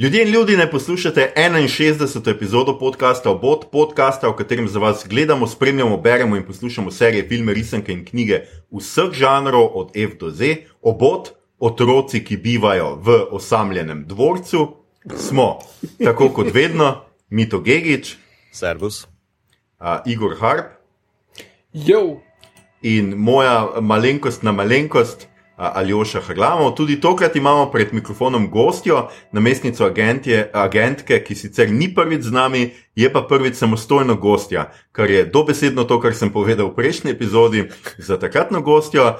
Ljudje in ljudi ne poslušate 61. epizodo podcasta Obot, podcasta, v katerem za vas gledamo, spremljamo, beremo in poslušamo serije, filme, risanke in knjige vseh žanrov, od F do Z. Obot, otroci, ki bivajo v osamljenem dvorcu, smo, tako kot vedno, Mito Gigič, Servus. uh, Igor Harp Jo, in moja malenkostna malenkost. Aljoša Hrlamov. Tudi tokrat imamo pred mikrofonom gostjo, namestnico agentje, agentke, ki sicer ni prvič z nami, je pa prvič samostojno gostja, kar je dobesedno to, kar sem povedal v prejšnji epizodi za takratno gostjo.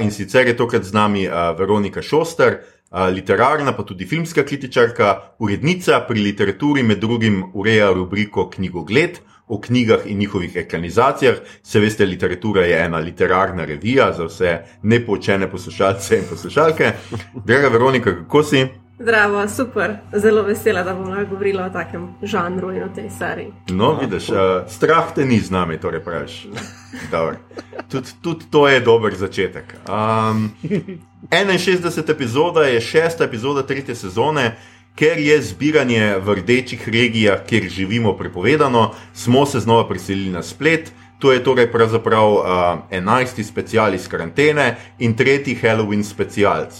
In sicer je tokrat z nami Veronika Šoster, literarna, pa tudi filmska kritičarka, urednica pri literaturi, med drugim ureja rubriko Knjigogled o knjigah in njihovih ekranizacijah. Se veste, literatura je ena literarna revija za vse nepoučene poslušalce in poslušalke. Draga Veronika, kako si? Zdravo, super, zelo vesela, da bomo govorili o takem žanru in o tej seriji. No, vidiš, uh, strah te ni z nami, torej praviš. Tudi tud to je dober začetek. Um, 61. epizoda je šesta epizoda tretje sezone. Ker je zbiranje v rdečih regijah, kjer živimo, prepovedano, smo se znova preselili na splet. To je torej pravzaprav uh, 11. special iz karantene in tretji Halloween specialc.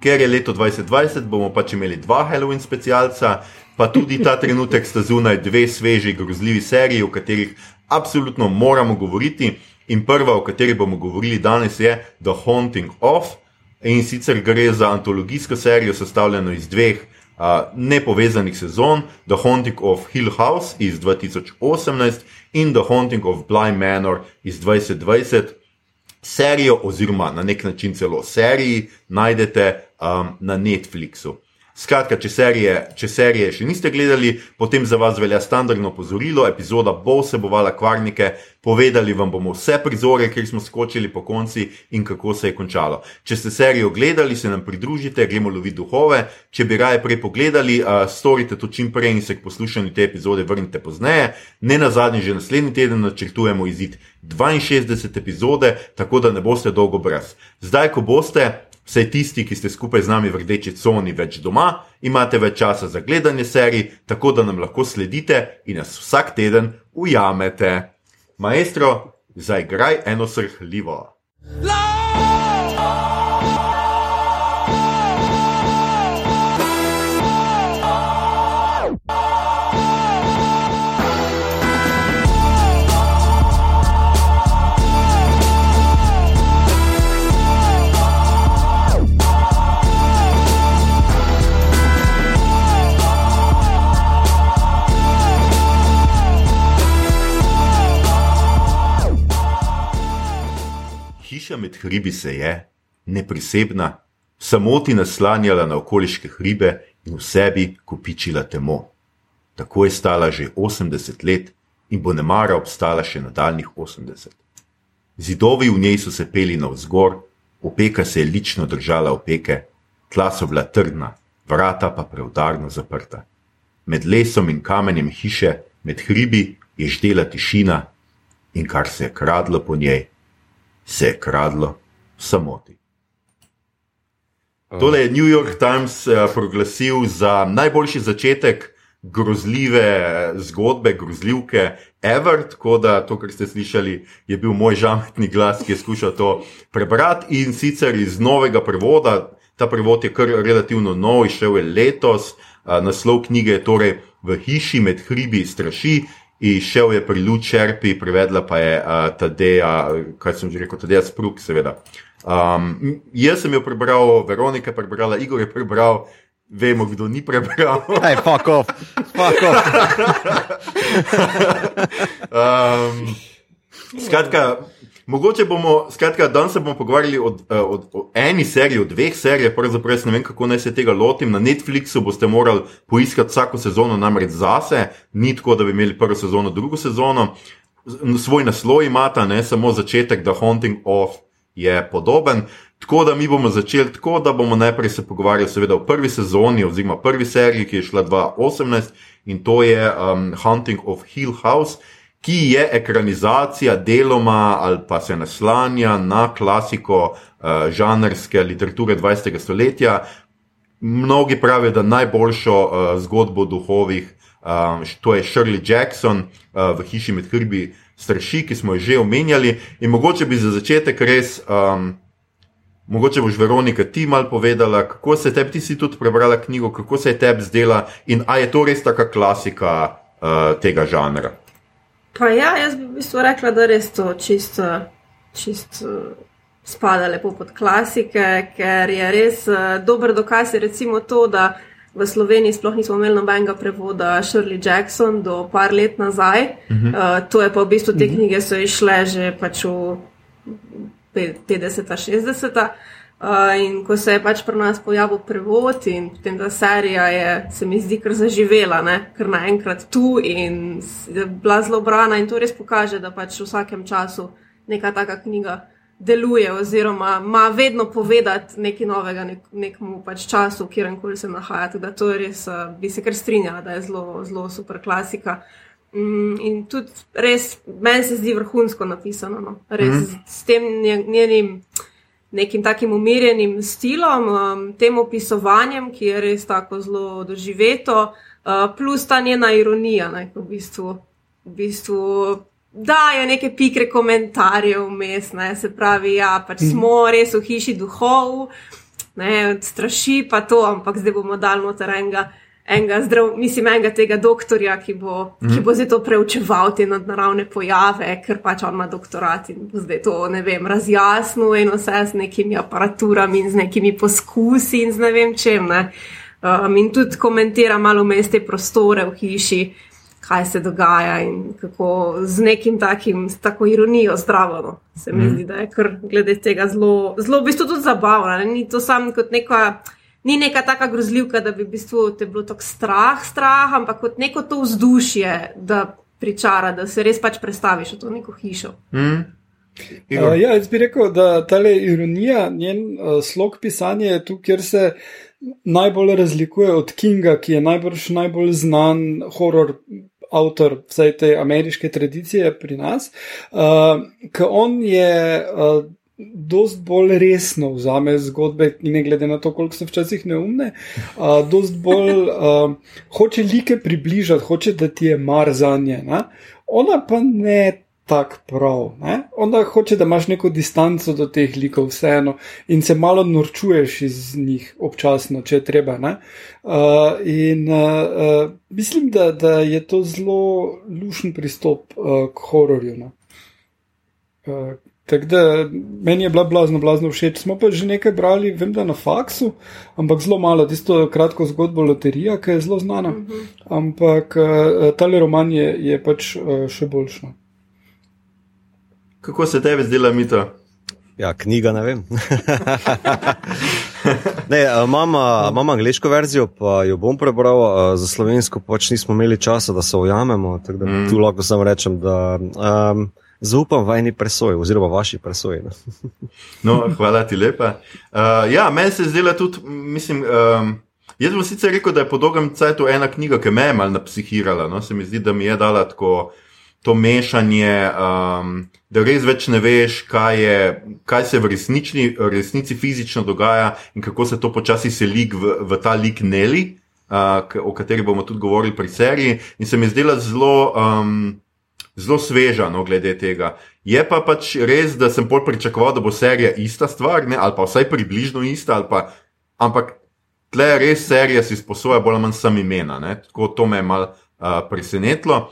Ker je leto 2020, bomo pač imeli dva Halloween specialca, pa tudi ta trenutek sta zunaj dve sveži, grozljivi seriji, o katerih absolutno moramo govoriti. In prva, o kateri bomo govorili danes, je The Haunting of. In sicer gre za antologijsko serijo, sestavljeno iz dveh uh, nepovezanih sezon: The Haunting of Hill House iz 2018 in The Haunting of Bly Manor iz 2020 serijo, oziroma na nek način celo seriji, najdete um, na Netflixu. Skratka, če serije, če serije še niste gledali, potem za vas velja standardno opozorilo, epizoda bo vsebovala kvarnike, povedali vam bomo vse prizore, kjer smo skočili po konci in kako se je končalo. Če ste serijo gledali, se nam pridružite, gremo loviti duhove. Če bi raje prej pogledali, uh, storite to čim prej in se k poslušanju te epizode vrnite pozneje. Ne na zadnji, že naslednji teden načrtujemo izid 62 epizode, tako da ne boste dolgo brez. Zdaj, ko boste, Vsej tisti, ki ste skupaj z nami v rdeči coni več doma, imate več časa za gledanje serij, tako da nam lahko sledite in nas vsak teden ujamete. Maestro, zaigraj eno srhljivo. Hiša med hribi se je, neprisebna, samoti naslanjala na okoliške hribe in v sebi kopičila temo. Tako je stala že 80 let in bo nemara obstala še nadaljnih 80. Zidovi v njej so se peli navzgor, opeka se je lično držala opeke, tla so bila trdna, vrata pa preudarno zaprta. Med lesom in kamenjem hiše, med hribi je ždela tišina in kar se je kradlo po njej, se je kradlo v samoti. Tole je New York Times eh, proglasil za najboljši začetek grozljive zgodbe, grozljivke Ever, tako da to, kar ste slišali, je bil moj žametni glas, ki je skušal to prebrati in sicer iz novega prevoda. Ta prevod je kar relativno nov, išel je letos, a, naslov knjige je torej V hiši med hribi straši. Išel je pri Lučerpi, prevedla pa je uh, Tadeja, kaj sem že rekel, Tadeja Spruk, seveda. Um, jaz sem jo prebral, Veronika je prebrala, Igor je prebral, vemo, kdo ni prebral. Hey, fuck off, fuck off. Um, skratka, mogoče bomo, skratka, danes se bomo pogovarjali o, o, o eni seriji, o dveh serijah, pravzaprav jaz ne vem, kako naj se tega lotim. Na Netflixu boste morali poiskati vsako sezono namreč zase, ni tako, da bi imeli prvo sezono, drugo sezono. Svoj naslov imata, ne samo začetek, The Haunting of je podoben. Tako da mi bomo začeli tako, da bomo najprej se pogovarjali seveda o prvi sezoni oziroma prvi seriji, ki je šla 2018 in to je um, Hunting of Hill House, ki je ekranizacija deloma ali pa se naslanja na klasiko uh, žanrske literature 20. stoletja. mnogi pravijo, da najboljšo uh, zgodbo o duhovih, um, to je Shirley Jackson uh, v hiši med hrbi straši, ki smo jo že omenjali. In mogoče bi za začetek res. Um, Mogoče boš, Veronika, ti mal povedala, kako se tebi, ti si tudi prebrala knjigo, kako se je tebi zdela in ali je to res taka klasika uh, tega žanra. Pa ja, jaz bi v bistvu rekla, da res to čisto čist, uh, spada lepo pod klasike, ker je res uh, dober dokaz, je recimo to, da v Sloveniji sploh nismo imeli nobenega prevoda Shirley Jackson do par let nazaj. Uh -huh. uh, to je pa v bistvu te knjige so išle že pač v 50-ta, 60-ta. Uh, in ko se je pač pri nas pojavil prevod in potem ta serija je, se mi zdi, kar zaživela, ne? ker naenkrat tu in je bila zelo brana in to res pokaže, da pač v vsakem času neka taka knjiga deluje oziroma ima vedno povedati nekaj novega nek, nekmu pač času, kjer koli se nahaja. Tako da to res, uh, bi se kar strinjala, da je zelo, zelo super klasika. Mm, in tudi res, meni se zdi vrhunsko napisano. No. Res mm -hmm. s tem njenim nekim takim umirjenim stilom, um, tem opisovanjem, ki je res tako zelo doživeto, uh, plus ta njena ironija, ne, v bistvu. V bistvu Dajo neke pikre komentarje vmes, ne, se pravi, ja, pač mhm. smo res v hiši duhov, ne, straši pa to, ampak zdaj bomo dal noter enega enega, zdrav, mislim, enega tega doktorja, ki bo, mm. ki bo zdaj to preučeval, te nadnaravne pojave, ker pač on ima doktorat in bo zdaj to, ne vem, razjasnil in vse z nekimi aparaturami in z nekimi poskusi in z ne vem čem. Ne. Um, in tudi komentira malo meste prostore v hiši. Kaj se dogaja, in kako z nekim takim, s tako ironijo, zdravo. No. Se mi mm. zdi, da je kar glede tega zelo, zelo v bistvu tudi zabavno. Ne? Ni to samo kot neka ni neka taka grozljivka, da bi v bistvu te bilo tako strah, strah, ampak kot neko to vzdušje, da pričara, da se res pač predstaviš v to neko hišo. Mm. Uh, ja, jaz bi rekel, da ta ironija, njen uh, slog pisanja je tu, kjer se najbolj razlikuje od Kinga, ki je najbrž najbolj znan horor. Avtor vsej te ameriške tradicije pri nas, uh, ker on je uh, dost bolj resno vzame zgodbe, ne glede na to, koliko so včasih neumne. Uh, dost bolj uh, hoče like približati, hoče, da ti je mar za nje. Ne? Ona pa ne tako prav. Ne? Ona hoče, da imaš neko distanco do teh likov, vseeno, in se malo norčuješ iz njih, občasno, če je treba. Uh, in uh, uh, mislim, da, da je to zelo lušen pristop uh, k hororju. Uh, Tako da meni je bila blazno, blazno všeč. Smo pa že nekaj brali, vem, da na faksu, ampak zelo malo, tisto kratko zgodbo Loterija, ki je zelo znana. Uh -huh. Ampak uh, tale roman je, je pač uh, še boljša. Kako se tebi zdela mita? Ja, knjiga ne vem. ne, imam angliško verzijo, pa jo bom prebral, za slovensko pač nismo imeli časa, da se ujamemo. Tako da mm. tu lahko samo rečem, da. Um, zaupam vajni presoji, oziroma vaši presoji. No. no, hvala ti lepa. Uh, ja, meni se zdela tudi, mislim. Um, Jaz bom sicer rekel, da je po dolgem času ena knjiga, ki me je malo napsihirala. No? Se mi zdi, da mi je dala tako to mešanje, um, da res več ne veš, kaj, je, kaj se v resnični, resnici fizično dogaja in kako se to počasi seli v, v ta lik Neli, uh, o kateri bomo tudi govorili pri seriji. In se mi zdela zelo. Um, zelo sveža, no, glede tega. Je pa pač res, da sem pol pričakoval, da bo serija ista stvar, ne, ali pa vsaj približno ista, pa, ampak tle res serija si sposoja bolj ali manj sam imena, ne, tako to me je mal uh, presenetilo.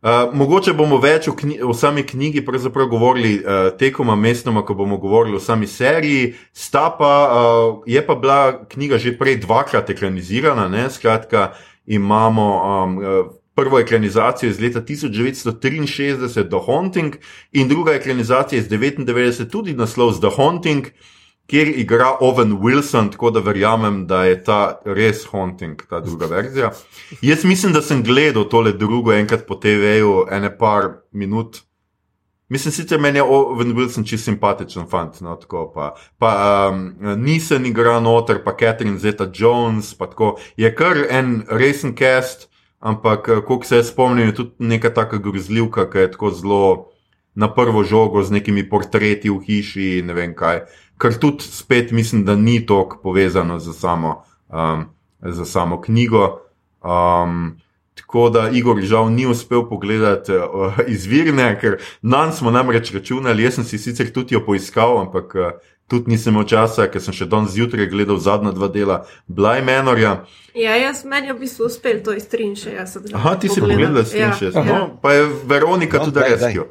Uh, mogoče bomo več o, knji o sami knjigi govorili uh, tekoma mestoma, ko bomo govorili o sami seriji. Pa, uh, je pa bila knjiga že prej dvakrat ekranizirana, ne? skratka, imamo um, prvo ekranizacijo iz leta 1963, The Haunting, in druga ekranizacija iz 1999, tudi naslov The Haunting, kjer igra Owen Wilson, tako da verjamem, da je ta res Haunting, ta druga verzija. Jaz mislim, da sem gledal tole drugo enkrat po TV-ju, ene par minut. Mislim, sicer meni je Owen Wilson čist simpatičen fant, no, tako pa. Pa um, nisem igral noter, pa Catherine Zeta Jones, pa tako. Je kar en resen cast, Ampak, eh, koliko se spomnim, je tudi neka taka grozljivka, ki je tako zelo na prvo žogo z nekimi portreti v hiši in ne vem kaj. Kar tudi spet mislim, da ni tako povezano z samo um, za samo knjigo. Um, tako da Igor žal ni uspel pogledati uh, izvirne, ker nam smo namreč računali, jaz sem si sicer tudi jo poiskal, ampak uh, tudi nisem imel časa, ker sem še danes zjutraj gledal zadnja dva dela Bly Menorja. Ja, jaz meni je v bistvu uspel to iz 63. Aha, ti si pogledati. pogledal s Ja. 63, no, pa je Veronika No, tudi reskijo.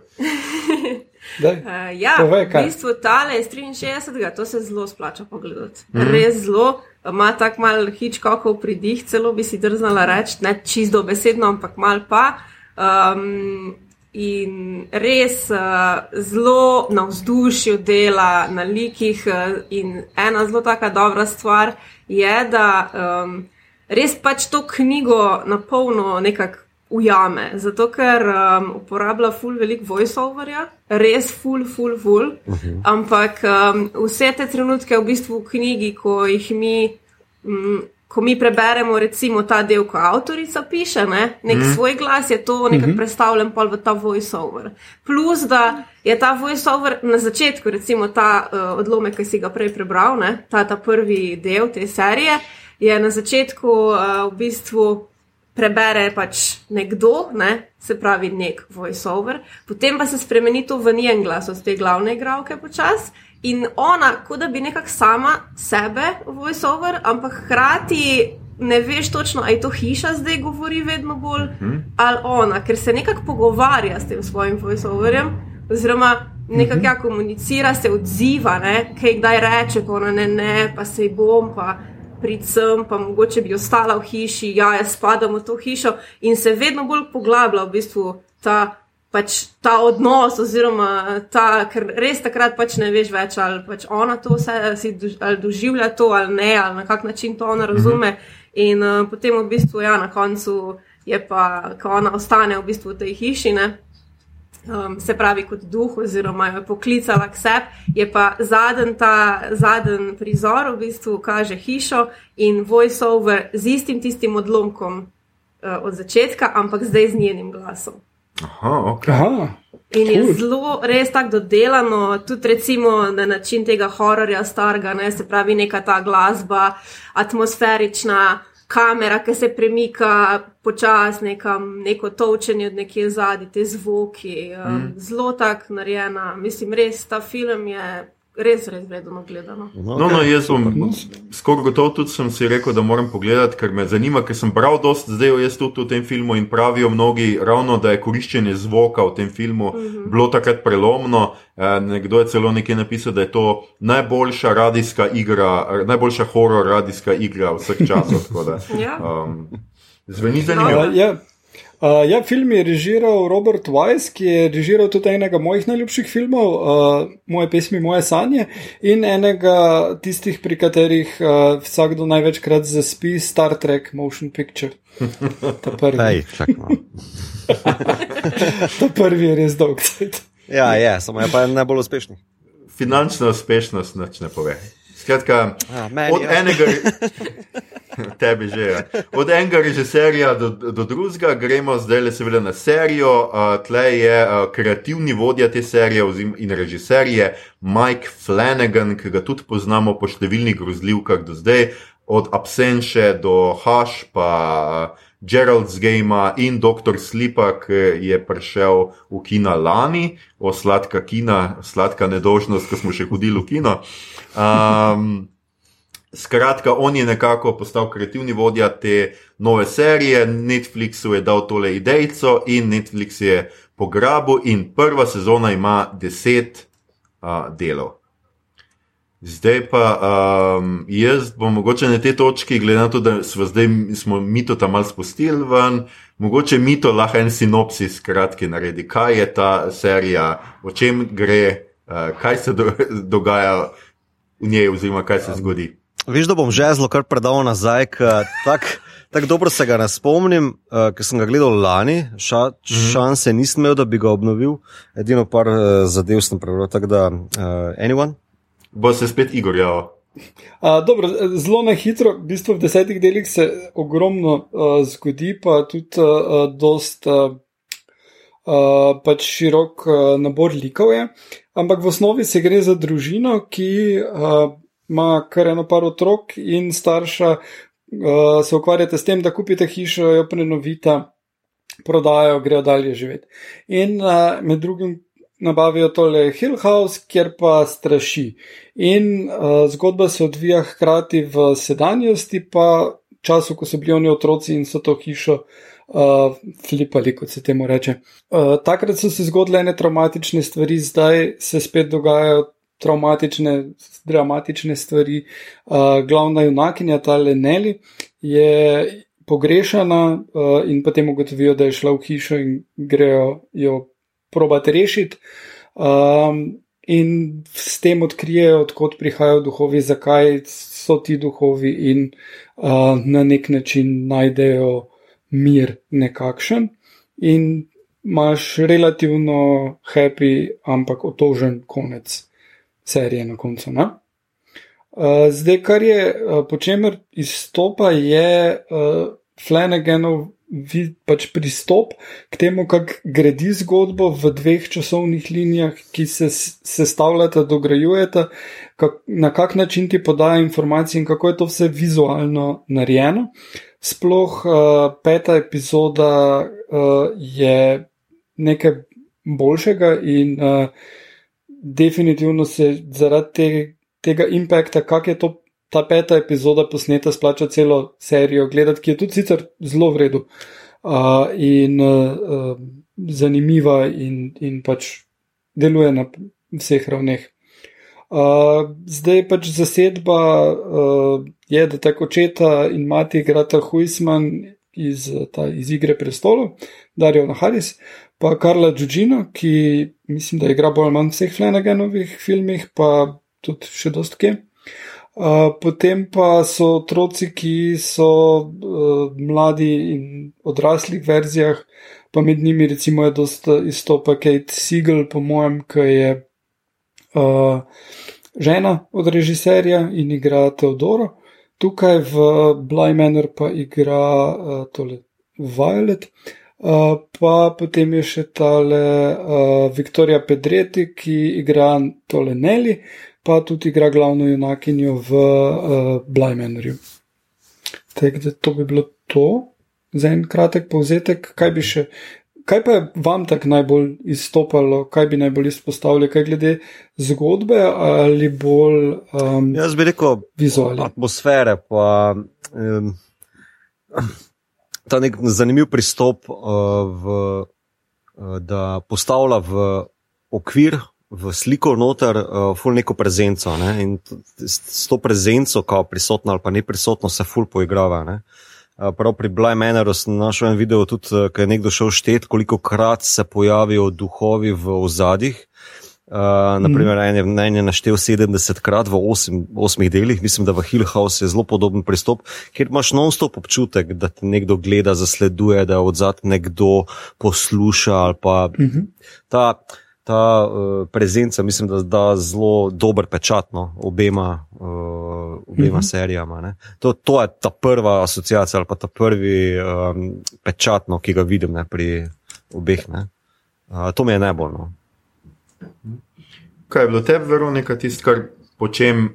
Daj. Uh, ja, Povej, v bistvu tale iz 63. to se zelo splača pogledati. Mm -hmm. Res zelo. Ima tako mal hičkokov pridih, celo bi si drznala reči, ne čisto besedno, ampak mal pa. Um, in res uh, zelo na vzdušju dela, na likih. Uh, in ena zelo taka dobra stvar je, da um, res pač to knjigo na polno nekako ujame. Zato, ker um, uporablja ful velik voiceoverja, res ful, ful, ful. Uh -huh. Ampak um, vse te trenutke v bistvu v knjigi, ko jih mi. Mm, Ko mi preberemo, recimo, ta del, ko avtorica piše, ne, nek mm. svoj glas, je to nekako mm -hmm. predstavljen pol v ta voiceover. Plus, da je ta voiceover na začetku, recimo ta uh, odlomek, ki si ga prej prebral, ne, ta, ta prvi del te serije, je na začetku uh, v bistvu prebere pač nekdo, ne, se pravi nek voiceover, potem pa se spremeni to v njen glas od te glavne igralke počas. In ona, kot da bi nekako sama sebe voiceover, ampak hkrati ne veš točno, ali je to hiša zdaj govori vedno bolj hmm. ali ona, ker se nekako pogovarja s tem svojim voiceoverjem, oziroma nekako ja komunicira, se odziva, ne, kaj kdaj reče, pa ona ne, ne, pa se bom, pa pridem, pa mogoče bi ostala v hiši, ja, jaz spadam v to hišo in se vedno bolj poglablja v bistvu ta pač ta odnos, oziroma ta, ker res takrat pač ne veš več, ali pač ona to vse si dož, ali doživlja to ali ne, ali na kak način to ona razume. In uh, potem v bistvu, ja, na koncu je pa, ko ona ostane v bistvu v tej hiši, ne. Um, se pravi, kot duh, oziroma jo je poklicala k sebi, je pa zadnji ta zadnji prizor, v bistvu kaže hišo in voiceover z istim tistim odlomkom uh, od začetka, ampak zdaj z njenim glasom. Aha, ok. Aha, In je Cool. zelo, res tako dodelano, tudi recimo na način tega hororja starega, ne, se pravi, neka ta glasba, atmosferična kamera, ki se premika počasi, nekam, neko točenje od nekje zadaj, te zvoki. Mm. Zelo tako narejena, mislim, res ta film je res, res vredno gledano. No, no, jaz bom skoraj gotov tudi sem si rekel, da moram pogledati, ker me zanima, ker sem bral dosti zdaj jaz tudi v tem filmu in pravijo mnogi ravno, da je koriščenje zvoka v tem filmu mm -hmm. bilo takrat prelomno. Eh, nekdo je celo nekaj napisal, da je to najboljša radijska igra, najboljša horor radijska igra vseh časov. tako da, Ja. Um, zveni zanimivo. Uh, ja. Uh, ja, film je režiral Robert Weiss, ki je režiral tudi enega mojih najljubših filmov, uh, Moje pesmi, moje sanje, in enega tistih, pri katerih uh, vsakdo največkrat zaspi, Star Trek Motion Picture. Ta prvi, malo. ta prvi je res dolg. Ja, je, samo je pa najbolj uspešni. Finančna uspešnost nič ne pove. Skratka, A, meni, od ja. enega, tebi že je. Od enega režiserja do, do drugega gremo zdaj le seveda na serijo. Uh, tle je uh, kreativni vodja te serije in režiser je Mike Flanagan, ki ga tudi poznamo po številnih grozljivkah do zdaj, od Absenše do Haš, pa uh, Gerald's Game in Dr. Slipa, ki je prišel v kina lani, o sladka kina, sladka nedožnost, ko smo še hodili v kino. Um, Skratka, on je nekako postal kreativni vodja te nove serije, Netflixu je dal tole idejco in Netflix je pograbil, in prva sezona ima deset uh, delov. Zdaj pa um, jaz bom mogoče na tej točki, glede na to, da smo zdaj smo mito tam mal spustili ven, mogoče mito lahko en sinopsis kratki naredi, kaj je ta serija, o čem gre, uh, kaj se do, dogaja v njej, oziroma kaj se zgodi. Veš, da bom že zelo kar predal nazaj, ker tako tak dobro se ga ne spomnim, uh, ker sem ga gledal lani, ša, šanse nisem imel, da bi ga obnovil, edino par uh, zadev sem prebral, tako da uh, anyone. Bo se spet Igor javil. Uh, dobro, zelo na hitro, v bistvu v desetih delih se ogromno uh, zgodi, pa tudi uh, dost uh, uh, pač širok uh, nabor likov je. Ampak v osnovi se gre za družino, ki uh, ima kar eno par otrok in starša uh, se ukvarjate s tem, da kupite hišo, jo prenovite, prodajo, grejo dalje živeti. In uh, med drugim nabavijo tole Hill House, kjer pa straši. In uh, zgodba se odvija hkrati v sedanjosti, pa času, ko so bili oni otroci in so to hišo. Uh, flipali, kot se temu reče. Uh, takrat so se zgodile ene traumatične stvari, zdaj se spet dogajajo traumatične, dramatične stvari. Uh, glavna junakinja, ta Leneli, je pogrešana uh, in potem ugotovijo, da je šla v hišo in grejo jo probati rešiti. Um, in s tem odkrijejo, odkot prihajajo duhovi, zakaj so ti duhovi, in uh, na nek način najdejo mir, nekakšen. In imaš relativno happy, ampak otožen konec serije na koncu. Uh, zdaj, kar je, uh, po čemer izstopa, je uh, Flanaganov pač pristop k temu, kako gradi zgodbo v dveh časovnih linijah, ki se sestavljata, dograjujeta, kak, na kak način ti podaja informacije in kako je to vse vizualno narejeno. Sploh uh, peta epizoda uh, je nekaj boljšega in uh, definitivno se zaradi te, tega impakta, kak je to ta peta epizoda posneta, splača celo serijo gledati, ki je tudi sicer zelo v redu uh, in uh, zanimiva, in, in pač deluje na vseh ravneh. Uh, zdaj pač zasedba uh, je, da tako očeta in mati igrata Huisman iz, ta, iz Igre prestolov, Darijo Naharis, pa Karla Džužino, ki mislim, da igra bolj ali manj v vseh Flanaganovih filmih, pa tudi še dost kje potem pa so otroci, ki so uh, mladi in odraslih verzijah, pa med njimi recimo je dosta izstopa Kate Siegel, po mojem, ki je uh, žena od režiserja in igra Teodoro. Tukaj v Bly Manor pa igra uh, tole Violet. Uh, pa potem je še tale uh, Viktorija Pedreti, ki igra tole Nelly, uh, pa tudi igra glavno junakinjo v uh, Blymanerju. To bi bilo to, za en kratek povzetek, kaj bi še. Kaj pa je vam tako najbolj izstopalo, kaj bi najbolj izpostavili, kaj glede zgodbe ali bolj um, Jaz bi rekel, vizualne atmosfere, pa um, ta nek zanimiv pristop, uh, v, uh, da postavlja v okvir v sliko noter, uh, ful neko prezenco. Ne? In s to prezenco, kao prisotno ali pa ne prisotno, se ful poigrava. Ne? Uh, prav pri Bly Manoru sem našel en video, tudi uh, ko je nekdo šel štet, koliko krat se pojavijo duhovi v ozadjih. Uh, naprimer, mm. en je naštel 70 krat v 8, 8 delih, mislim, da v Hill House je zelo podoben pristop, kjer imaš non-stop občutek, da te nekdo gleda, zasleduje, da od zadaj nekdo posluša ali pa mm -hmm. ta ta uh, prezenca, mislim, da da zelo dober pečat no, obema, uh, obema uh -huh. serijama. To, to je ta prva asociacija ali pa ta prvi um, pečat, no, ki ga vidim ne, pri obeh. Uh, to mi je najbolj. No. Kaj je bilo tebi, Veronika, tisto, kar počem?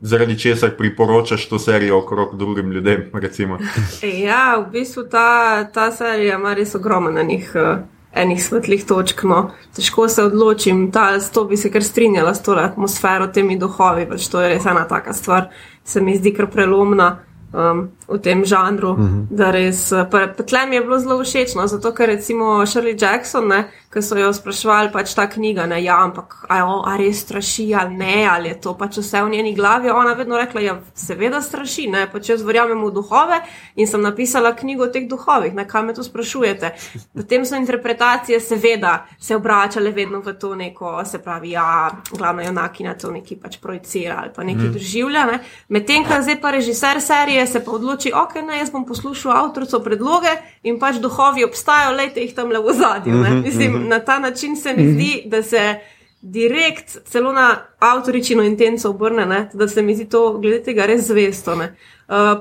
Zaradi česar priporočaš to serijo okrog drugim ljudem? ja, v bistvu ta, ta serija ima res ogromno njih uh, enih svetlih točk. No. Težko se odločim, da to bi se kar strinjala s to atmosfero, temi duhovi, pač to je res ena taka stvar, se mi zdi kar prelomna um, v tem žanru. Uh mhm. -huh. Tlem je bilo zelo všeč, no, zato ker recimo Shirley Jackson, ki so jo sprašvali, pač ta knjiga, ne, ja, ampak ali res straši ali ne, ali je to pač vse v njeni glavi. Ona vedno rekla, ja, seveda straši, ne, pač jaz verjamem v duhove in sem napisala knjigo o teh duhovih, ne, kaj me to sprašujete. Potem so interpretacije, seveda, se obračale vedno v to neko, se pravi, ja, glavna junakina to neki pač projicira ali pa neki mhm. -huh. doživlja. Ne. Medtem, ko zdaj pa režiser serije se pa odloči, ok, ne, jaz bom poslušal avtorico predloge in pač duhovi obstajajo, lejte jih tam le v zadju. Mm -hmm, Mislim, mm -hmm. Na ta način se mi mm -hmm. zdi, da se direkt celo na avtoričino intenco obrne, ne, da se mi zdi to glede tega res zvesto. Uh,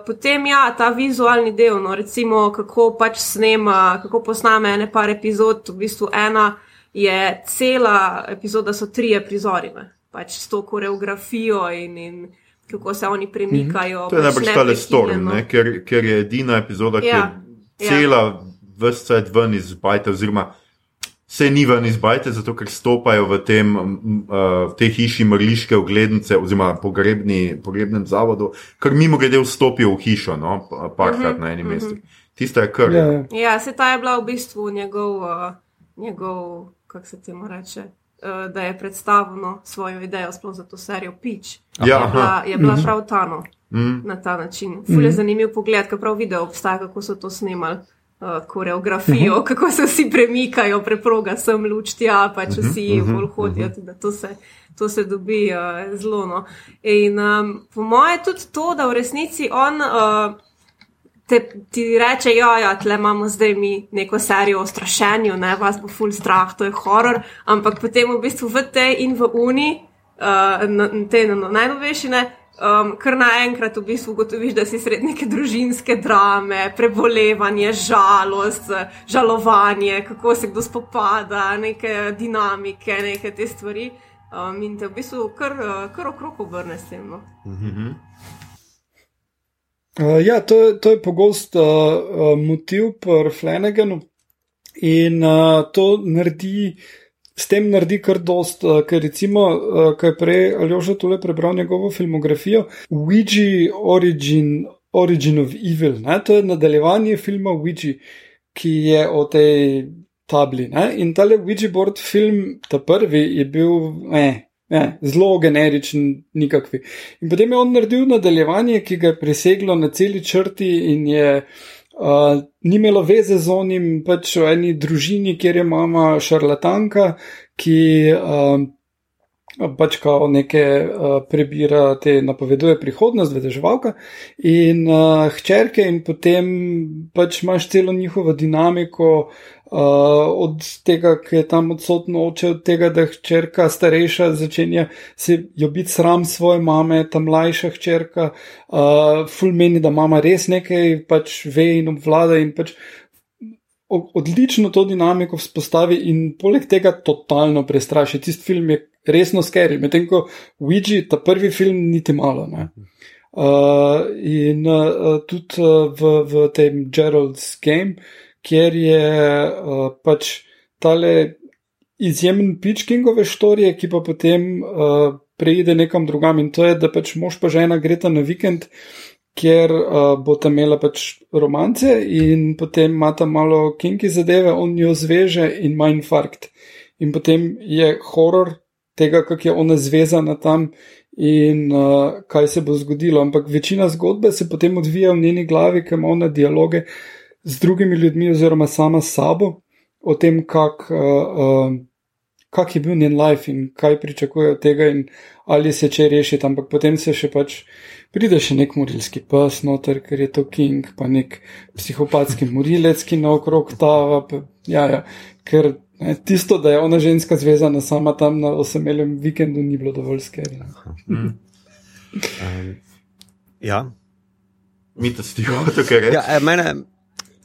potem ja, ta vizualni del, no, recimo kako pač snema, kako posname ene par epizod, v bistvu ena je cela epizoda, so tri prizori, pač s to koreografijo in. in kako se oni premikajo. Mm -hmm. To je najbrž tale storm, ker, ker je edina epizoda, ki ja. je cela ja. vse svet ven iz bajta, oziroma se ni ven iz bajta, zato ker stopajo v tem, uh, tej hiši mrliške oglednice, oziroma pogrebni, pogrebnem zavodu, ker mimo grede vstopijo v hišo, no, parkrat mm -hmm. na enem mestu. Mm -hmm. Tista je kar. Ja, ja. ja, se ta je bila v bistvu njegov, uh, njegov kako se temu reče. Eh, da je predstavil no, svojo idejo sploh za to serijo Pitch. Ja, je bila, je bila mm -hmm. prav ta no, mm. na ta način. Ful je mm zanimiv pogled, kaj prav video obstaja, kako so to snimali. Uh, koreografijo, mm -hmm. kako se vsi premikajo, preproga sem luč tja, pač mhm, vsi mm -hmm. hodijo, mm -hmm. da to se, to se dobi uh, zelo. No. In um, po mojem je tudi to, da v resnici on. Uh, te, ti reče, ja, ja, tle imamo zdaj mi neko serijo o strašenju, ne vas bo full strah, to je horor, ampak potem v bistvu v tej in v uni, uh, na, te na najnovejšine. Um, kar naenkrat v bistvu ugotoviš, da si sred neke družinske drame, prebolevanje, žalost, žalovanje, kako se kdo spopada, neke dinamike, neke te stvari. Um, in te v bistvu kar, kar okrog obrne s tem. No? Mm -hmm. Uh, ja, to je, to je pogost uh, uh, motiv pri Flanaganu in uh, to naredi, s tem naredi kar dost, uh, ker recimo, uh, kaj prej Aljoša tole prebral njegovo filmografijo, Ouija Origin, Origin of Evil, ne? to je nadaljevanje filma Ouija, ki je o tej tabli. Ne? In tale Ouija board film, ta prvi, je bil, eh, Ne, zelo generičen, nikakvi. In potem je on naredil nadaljevanje, ki ga je preseglo na celi črti in je uh, ni imelo veze z onim, pač v eni družini, kjer je mama šarlatanka, ki uh, pač kao neke uh, prebira, te napoveduje prihodnost, vedeževalka in uh, hčerke, in potem pač imaš celo njihovo dinamiko. Uh, od tega, ki je tam odsotno oče, od tega, da hčerka starejša začenja se jo biti sram svoje mame, ta mlajša hčerka, uh, ful meni, da mama res nekaj pač ve in obvlada in pač odlično to dinamiko vzpostavi in poleg tega totalno prestraši. Tisti film je resno skeri, medtem ko Ouija, ta prvi film, niti malo. Ne? Uh, in uh, tudi uh, v, v tem Gerald's Game kjer je uh, pač tale izjemen pič Kingove štorije, ki pa potem uh, preide nekam drugam in to je, da pač mož pa žena greta na vikend, kjer uh, bo ta imela pač romance in potem ima ta malo kinki zadeve, on jo zveže in ima infarkt. In potem je horor tega, kako je ona zvezana tam in uh, kaj se bo zgodilo. Ampak večina zgodbe se potem odvija v njeni glavi, ker ima ona dialoge z drugimi ljudmi, oziroma sama s sabo, o tem, kako uh, uh, kak je bil njen life in kaj pričakuje od tega, in ali se če rešiti. Ampak potem se še pač pride še nek morilski pes, noter, ker je to King, pa nek psihopatski morilec, ki naokrog tava. Pa, ja, ja, ker ne, tisto, da je ona ženska zvezana sama tam na osemeljem vikendu, ni bilo dovolj skerno. Mm. Um, ja. Mi to stiho, to kar je. Ja, e, mene,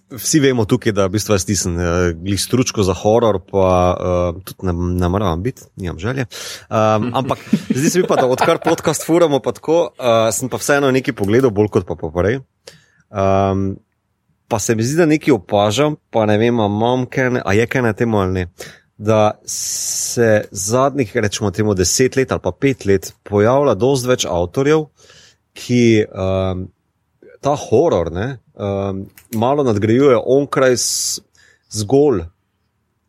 Vsi vemo tukaj, da v bistvu jaz nisem uh, glih stručko za horor, pa uh, tudi ne, ne moram biti, nimam želje. Um, ampak zdi se mi pa, da odkar podcast furamo, pa tako, uh, sem pa vseeno nekaj pogledal, bolj kot pa poprej. Um, pa se mi zdi, da nekaj opažam, pa ne vem, imam kaj, a je kaj na tem ali ne. Da se zadnjih, rečemo, temu deset let ali pa pet let pojavlja dosti več avtorjev, ki um, ta horor, ne, um, malo nadgrajuje onkraj zgolj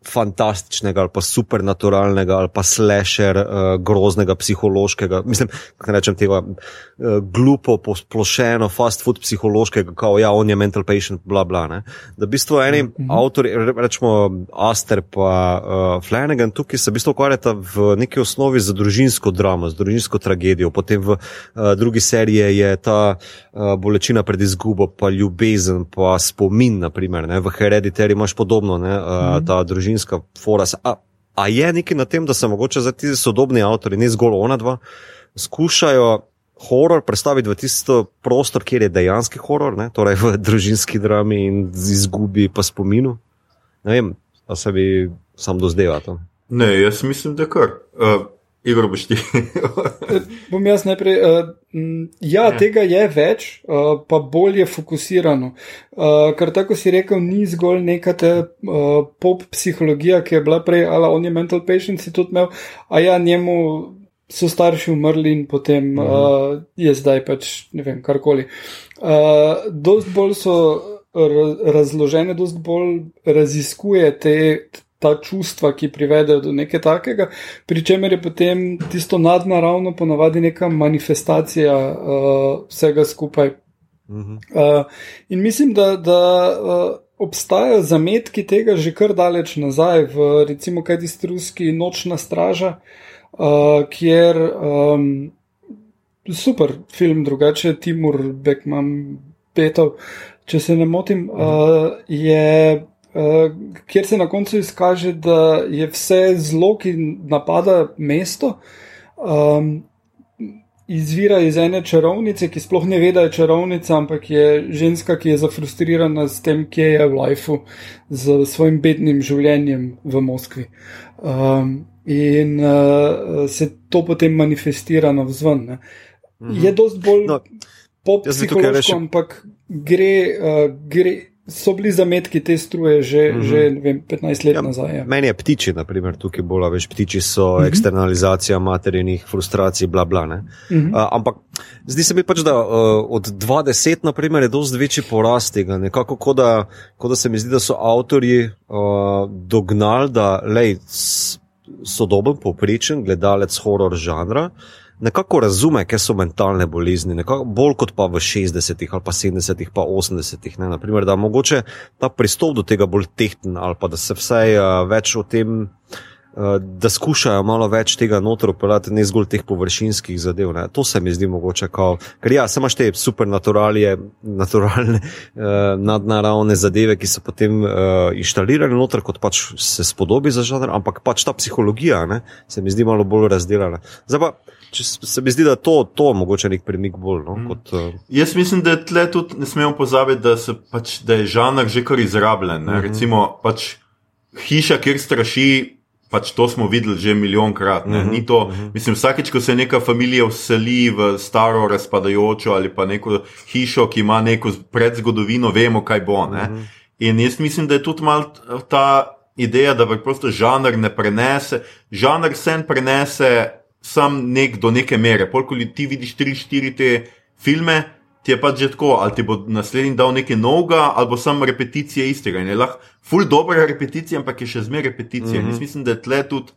fantastičnega ali pa supernaturalnega ali pa slasher, uh, groznega, psihološkega, mislim, kako rečem tega, uh, glupo, posplošeno, fast food psihološkega, kao ja, on je mental patient, bla bla. Ne? Da v bistvu eni mm -hmm. avtori, rečemo Aster pa uh, Flanagan, tukaj se v bistvu ukvarjata v neki osnovi za družinsko dramo, za družinsko tragedijo, potem v uh, drugi seriji je ta uh, bolečina pred izgubo, pa ljubezen, pa spomin, naprimer, ne? v Hereditary imaš podobno, ne? Uh, mm -hmm. ta družinska družinska foras. A, a je nekaj na tem, da se mogoče za ti sodobni avtori, ne zgolj ona dva, skušajo horor predstaviti v tisto prostor, kjer je dejanski horor, ne? torej v družinski drami in izgubi pa spominu? Ne vem, pa se bi sam dozdeval to. Ne, jaz mislim, da kar. Uh, Igor, boš ti. Bom jaz najprej. Uh, ja, ja, tega je več, uh, pa bolje fokusirano. Uh, ker tako si rekel, ni zgolj neka te uh, pop psihologija, ki je bila prej, ali on je mental patient, si tudi imel, a ja, njemu so starši umrli in potem uh je zdaj pač ne vem, karkoli. Uh, dost bolj so razložene, dost bolj raziskuje te ta čustva, ki privedejo do nekaj takega, pri čemer je potem tisto nadnaravno ponavadi neka manifestacija uh, vsega skupaj. Uh, in mislim, da, da uh, obstajajo zametki tega že kar daleč nazaj, v recimo kaj tisti ruski nočna straža, uh, kjer um, super film, drugače Timur Bekman Petov, če se ne motim, uh, je uh, kjer se na koncu izkaže, da je vse zlo, ki napada mesto, um, izvira iz ene čarovnice, ki sploh ne ve, da je čarovnica, ampak je ženska, ki je zafrustrirana s tem, kje je v lifeu, z svojim bednim življenjem v Moskvi. Um, in uh, se to potem manifestira na vzven. Ne. Mhm. Je dosti bolj no, pop-psihološko, ampak gre, uh, gre, so bili zametki te struje že, mm -hmm. že vem, 15 let ja, nazaj. Ja. Meni je ptiči, naprimer, tukaj bolj več ptiči so mm -hmm. eksternalizacija materinih frustracij, bla bla. Mm -hmm. uh, ampak zdi se mi pač, da uh, od 20 naprimer, je dosti večji porast tega. Nekako, kot da, ko da se mi zdi, da so avtorji uh, dognali, da lej, sodoben, poprečen gledalec horor žanra nekako razume, kaj so mentalne bolezni, nekako bolj kot pa v 60-ih ali pa 70-ih, pa 80-ih. Naprimer, da mogoče ta pristop do tega bolj tehten ali pa da se vsaj uh, več o tem. Uh, da skušajo malo več tega noter operirati, ne zgolj teh površinskih zadev. Ne. To se mi zdi mogoče, kao, ker ja, samo te supernaturalne, naturalne, uh, nadnaravne zadeve, ki so potem uh, inštalirane noter, kot pač se spodobi za žanr, ampak pač ta psihologija ne, se mi zdi malo bolj razdeljena. Zdaj pa, Če se mi zdi, da to, to mogoče nek premik bolj. No, mm. kot, uh... Jaz mislim, da tle tudi ne smemo pozabiti, da, pač, da je žanr že kar izrabljen. Mm -hmm. Recimo pač hiša, kjer straši. Pač to smo videli že milijonkrat. Uh mhm, -huh, to, uh mhm. -huh. Mislim, vsakeč, ko se neka familija vseli v staro, razpadajočo ali pa neko hišo, ki ima neko predzgodovino, vemo, kaj bo. Uh mhm. -huh. In jaz mislim, da je tudi mal ta ideja, da pač žanr ne prenese, žanr sen prenese sam nek do neke mere. Polk ti vidiš tri, štiri te filme, ti je pač že tako, ali ti bo naslednji dal nekaj novega, ali bo samo repeticije istega. In je lahko ful dobra repeticija, ampak je še zmeraj repeticija. Mm -hmm. Mislim, da je tle tudi.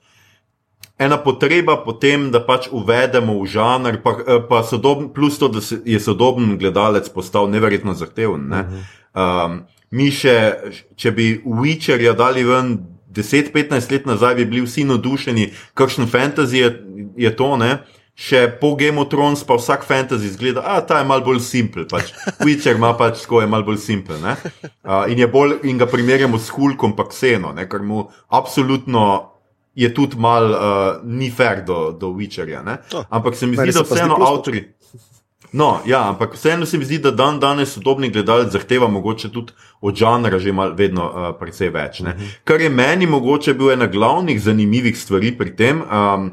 Ena potreba po tem, da pač uvedemo v žanr, pa, eh, pa sodoben, plus to, da je sodoben gledalec postal neverjetno zahteven. Ne? Uh -huh. um, mi še, če bi Witcherja dali ven 10-15 let nazaj bi bili vsi navdušeni, kakšen fantasy je, je to. Ne? Še po Game of Thrones pa vsak fantasy zgleda, da ta je malo bolj simpel. Pač. Witcher ima pač tako, je malo bolj simpel. Uh, in, in ga primerjamo s Hulkom, pa Kseno, ne? ker mu absolutno je tudi mal uh, ni fair do, do Witcherja. Oh, Ampak se mi zdi, da vseeno avtori. No, ja, ampak vseeno se mi zdi, da dan danes sodobni gledalec zahteva mogoče tudi od žanra že mal vedno uh, precej več. Uh mhm. Kar je meni mogoče bil ena glavnih zanimivih stvari pri tem. Um,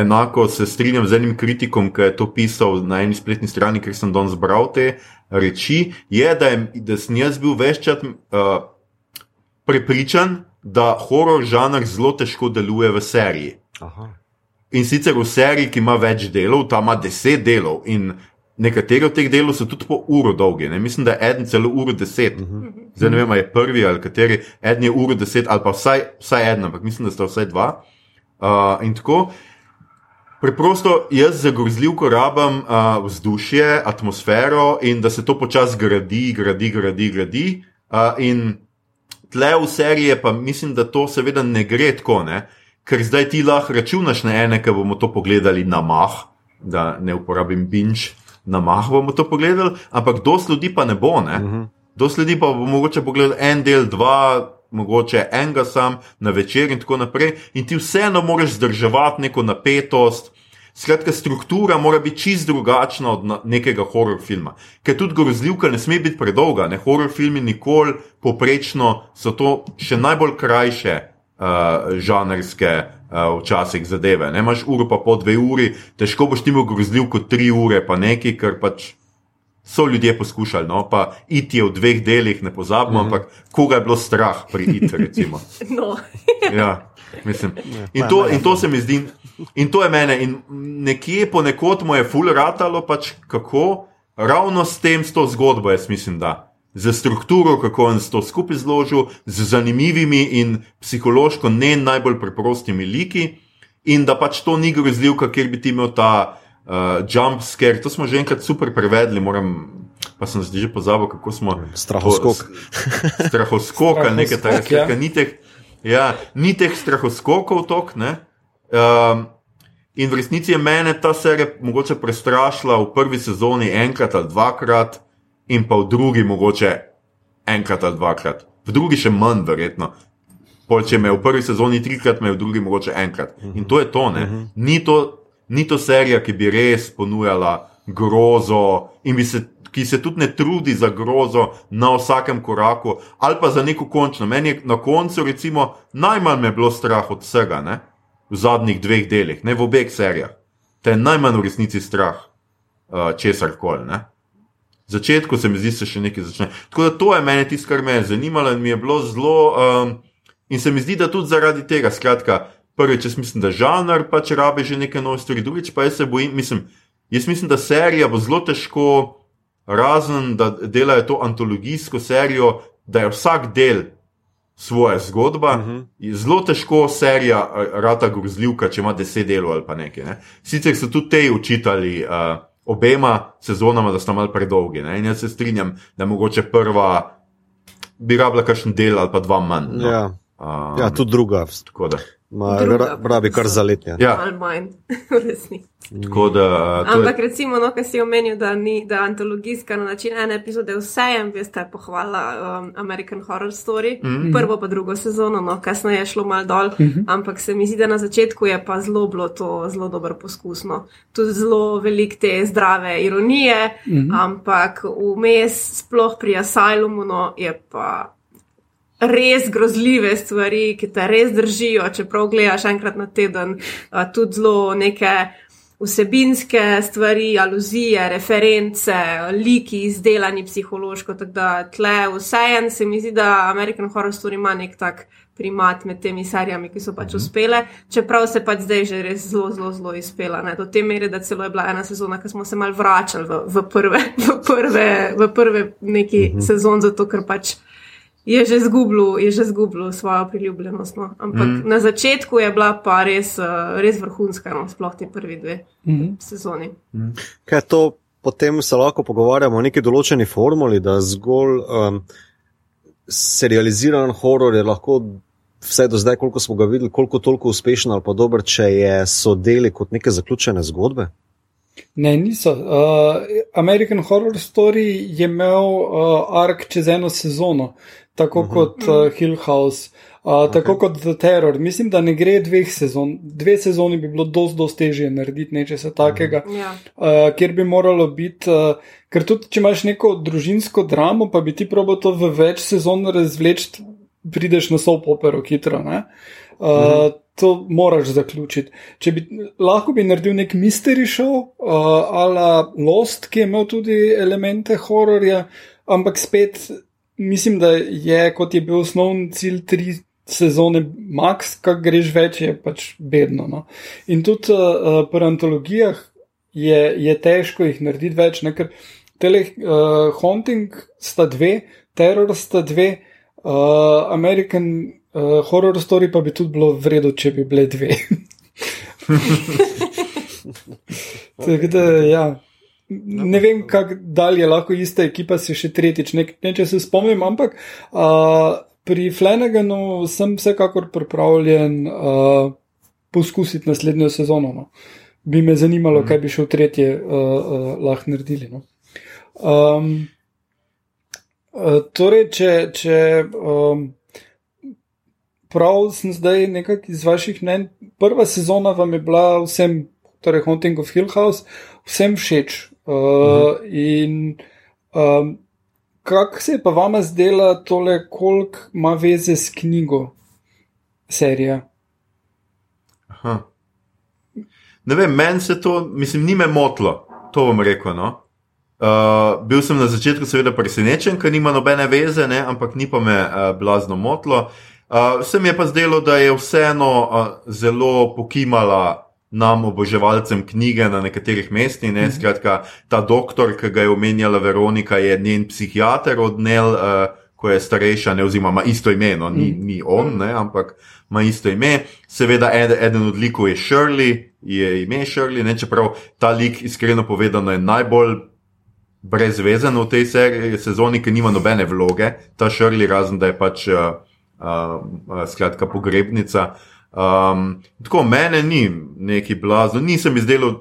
enako se strinjam z enim kritikom, ki je to pisal na eni spletni strani, ker sem danes bral te reči, je, da, je, da sem jaz bil veččas uh, prepričan, da horor žanr zelo težko deluje v seriji. Aha. In sicer v seriji, ki ima več delov, ta ima deset delov in Nekateri od teh delov so tudi po uro dolgi, ne? mislim, da je en celo uro deset. Mhm. Zdaj ne vem, ali je prvi ali kateri, en je uro deset ali pa vsaj, vsaj en, ampak mislim, da sta vsaj dva. Uh, in tako. Preprosto jaz za grozljivko rabim uh, vzdušje, atmosfero in da se to počasi gradi, gradi, gradi. gradi. Uh, in tle v seriji pa mislim, da to seveda ne gre tako, ne? ker zdaj ti lahko računaš na ene, ki bomo to pogledali na mah, da ne uporabim binč na mah bomo to pogledali, ampak dosti ljudi pa ne bo. Ne? Uh mhm. -huh. Dosti ljudi pa bo mogoče pogledati en del, dva, mogoče enega sam na večer in tako naprej. In ti vseeno moraš zdrževati neko napetost. Skratka, struktura mora biti čist drugačna od nekega horor filma. Ker tudi grozljivka ne sme biti predolga. Ne? Horor filmi nikoli poprečno so to še najbolj krajše uh, žanrske Uh, včasih zadeve. Ne imaš uro, pa po dve uri, težko boš ti mogel grozljiv kot tri ure, pa nekaj, ker pač so ljudje poskušali. No, pa iti je v dveh delih, ne pozabimo, mm -hmm. ampak koga je bilo strah pri iti. no. ja, mislim. In to, in to se mi zdi, in to je mene. In nekje ponekod mu je ful ratalo, pač kako ravno s tem, s to zgodbo, jaz mislim, da za strukturo, kako je to skupaj zložil, z zanimivimi in psihološko ne najbolj preprostimi liki, in da pač to ni grozljivka, ker bi ti imel ta uh, jump scare. To smo že enkrat super prevedli, moram. Pa sem zdaj že pozabil, kako smo. Strahoskok. Strahoskok ali nekaj takega. Ja. Ni teh, ja, ni teh strahoskokov tok. Um, in v resnici je mene ta serija mogoče prestrašila v prvi sezoni enkrat ali dvakrat, in pa v drugi mogoče enkrat ali dvakrat, v drugi še manj, verjetno. Pol, če me v prvi sezoni trikrat, me v drugi mogoče enkrat. In to je to, ne. Ni to, ni to serija, ki bi res ponujala grozo in se, ki se tudi ne trudi za grozo na vsakem koraku, ali pa za neko končno. Meni je na koncu, recimo, najmanj me bilo strah od vsega, ne? v zadnjih dveh delih, ne v obeh serijah. Te je najmanj v resnici strah uh, česar koli začetku se mi zdi, da se še nekaj začne. Tako da to je meni tisto, kar me je zanimalo in mi je bilo zelo. Um, in se mi zdi, da tudi zaradi tega, skratka, prvič, jaz mislim, da žanr pač rabi že neke nove stvari, drugič pa jaz se bojim, mislim, jaz mislim, da serija bo zelo težko, razen da delajo to antologijsko serijo, da je vsak del. Svoja zgodba. Uh -huh. Zelo težko serija, rata grozljivka, če ima deset delov ali pa nekaj. Ne? Sicer so tudi te učitali, uh, obema sezonama, da sta malo predolgi. Ne? In jaz se strinjam, da mogoče prva, bi rabila kakšen del ali pa dva manj. No? Ja. Um, ja, tudi druga. Tako da. Pravi, kar za let. Ja, malo manj, v resnici. Ampak, je... recimo, no, kar si omenil, da ni da antologijska na način ene epizode, vsejem, veste, pohvala um, American Horror Story, mm -hmm. prvo pa drugo sezono, no, kasneje je šlo mal dol, mm -hmm. ampak se mi zdi, da na začetku je pa zelo bilo to zelo dobro poskusno. Tudi zelo velik te zdrave ironije, mm -hmm. ampak vmes, sploh pri Asylumu, no, je pa res grozljive stvari, ki te res držijo, čeprav gledaš enkrat na teden, tudi zelo neke vsebinske stvari, aluzije, reference, liki izdelani psihološko. Tako da tle vsejen se mi zdi, da American Horror Story ima nek tak. Primat med temi serijami, ki so pač mhm. uspele, čeprav se pač zdaj že res zelo, zelo, zelo izpela. Ne? Do te mere, da celo je bila ena sezona, ki smo se mal vračali v, v prve, v prve, v prve neki uh mhm. -huh. sezon, zato ker pač je že zgubil, je že zgubil svojo priljubljenost. No. Ampak mm. na začetku je bila pa res, eh, res vrhunska, no, sploh te prvi dve mm. sezoni. Mm. Kaj to potem se lahko pogovarjamo o neki določeni formuli, da zgolj um, serializiran horor je lahko. Vse do zdaj, koliko smo ga videli, koliko toliko uspešen ali pa dober, če je, so deli kot neke zaključene zgodbe? Ne, niso. Uh, American Horror Story je imel uh, ark čez eno sezono, tako uh mhm. -huh. kot uh, Hill House, uh, okay. tako kot The Terror. Mislim, da ne gre dveh sezon. Dve sezoni bi bilo dosti, dosti težje narediti nečesa takega, uh -huh. uh, kjer bi moralo biti. Uh, ker tudi, če imaš neko družinsko dramo, pa bi ti probo to v več sezon razvleči, prideš na soap opero hitro. Uh, uh -huh. To moraš zaključiti. Če bi lahko bi naredil nek mystery show, uh, ala Lost, ki je imel tudi elemente hororja, ampak spet mislim, da je kot je bil osnovni cilj tri sezone, max, kaj greš več, je pač bedno. No. In tudi uh, pri antologijah je, je težko jih narediti več, ne? ker tele uh, Haunting sta dve, Terror sta dve, uh, American uh, Horror Story pa bi tudi bilo vredno, če bi bile dve. Tako da, ja. Ne vem, kako dalje lahko ista ekipa si še tretjič, ne, ne če se spomnim, ampak uh, pri Flanaganu sem vsekakor pripravljen uh, poskusiti naslednjo sezono. No. Bi me zanimalo, mm. kaj bi še v tretje uh, uh, lahko naredili. No. Um, uh, torej, če, če um, prav sem zdaj nekaj iz vaših mnen, prva sezona vam je bila vsem, torej Haunting of Hill House, vsem všeč. Uh, in um, kako se je pa vama zdela tole, koliko ima veze s knjigo, serija? Aha. Ne vem, meni se to, mislim, ni me motlo, to bom rekel. No? Uh, bil sem na začetku seveda presenečen, ker nima nobene veze, ne? ampak ni pa me uh, blazno motlo. Uh, se mi je pa zdelo, da je vseeno uh, zelo pokimala nam, oboževalcem knjige na nekaterih mestih. Ne? Skratka, ta doktor, ki ga je omenjala Veronika, je njen psihiater od Nel, uh, ko je starejša, ne oziroma isto ime, no, ni, ni on, ne? ampak ima isto ime. Seveda, ed, eden od likov je Shirley, je ime Shirley, ne? čeprav ta lik, iskreno povedano, je najbolj. Brezvezen v tej seriji, sezoni, ki nima nobene vloge, ta Shirley, razen da je pač uh, uh, skratka pogrebnica. Um, tako mene ni neki blazno, nisem izdelal,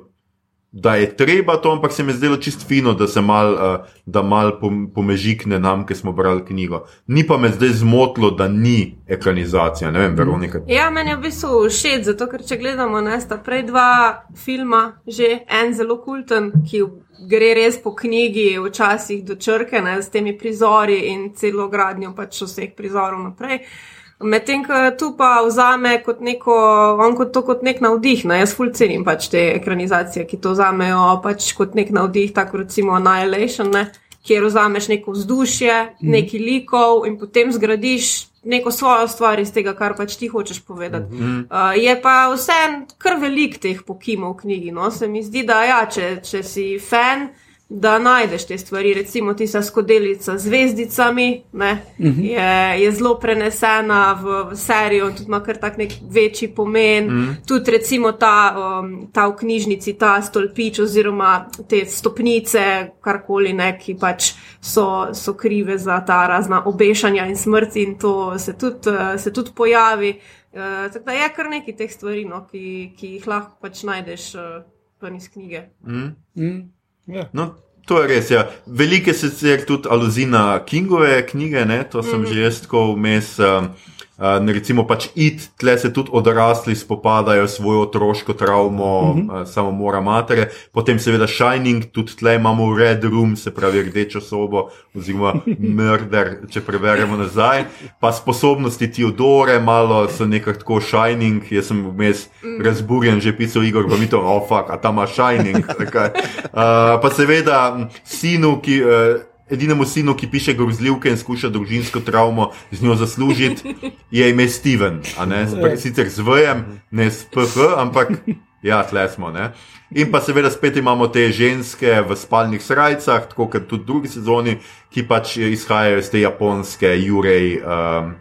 da je treba to, ampak se mi je zdelo čist fino, da se mal, uh, mal pomežikne nam, ki smo brali knjigo. Ni pa me zdaj zmotilo, da ni ekranizacija, ne vem, Veronika. Ja, meni je v bistvu všeč, zato ker če gledamo na sta prej dva filma, že en zelo kulten, ki gre res po knjigi, včasih do črke, ne, s temi prizori in celo gradnjo pač vseh prizorov naprej. Medtem, ko tu pa vzame kot neko, on kot to kot nek navdih, ne, jaz ful cenim pač te ekranizacije, ki to vzamejo pač kot nek navdih, tako recimo Annihilation, ne, kjer vzameš neko vzdušje, mm. neki likov in potem zgradiš neko svojo stvar iz tega, kar pač ti hočeš povedati. Mm -hmm. uh, je pa vse kar velik teh pokimov v knjigi, no, se mi zdi, da ja, če, če si fan da najdeš te stvari, recimo tista skodelica z zvezdicami, uh mhm. -huh. je, je zelo prenesena v, v serijo in tudi ima kar tak nek večji pomen. Uh mhm. -huh. Tudi recimo ta, um, ta v knjižnici, ta stolpič oziroma te stopnice, karkoli neki pač so, so krive za ta razna obešanja in smrt in to se tudi, uh, se tudi pojavi. Uh, tako da je kar nekaj teh stvari, no, ki, ki jih lahko pač najdeš uh, iz knjige. Uh -huh. Ja. No, to je res. Ja. Velike se tudi aluzije na Kingove knjige, ne? to sem mm -hmm. že jaz tako vmes. Um, Uh, recimo, pač id, tle se tudi odrasli spopadajo s svojo otroško travmo, uh -huh. uh, samo mora matere, potem seveda Shining, tudi tle imamo Red Room, se pravi rdečo sobo, oziroma Murder, če preberemo nazaj, pa sposobnosti Teodore, malo so nekako tako Shining, jaz sem vmes razburjen, že pisal Igor, pa mi to, oh, fuck, a tam ima Shining. uh, pa seveda sinu, ki. Uh, edinemu sinu, ki piše grozljivke in skuša družinsko travmo z njo zaslužiti, je ime Steven. Sicer z VM, ne s PH, ampak ja, tle smo. Ne? In pa seveda spet imamo te ženske v spalnih srajcah, tako kot tudi v drugi sezoni, ki pač izhajajo iz te japonske Jurej. Um,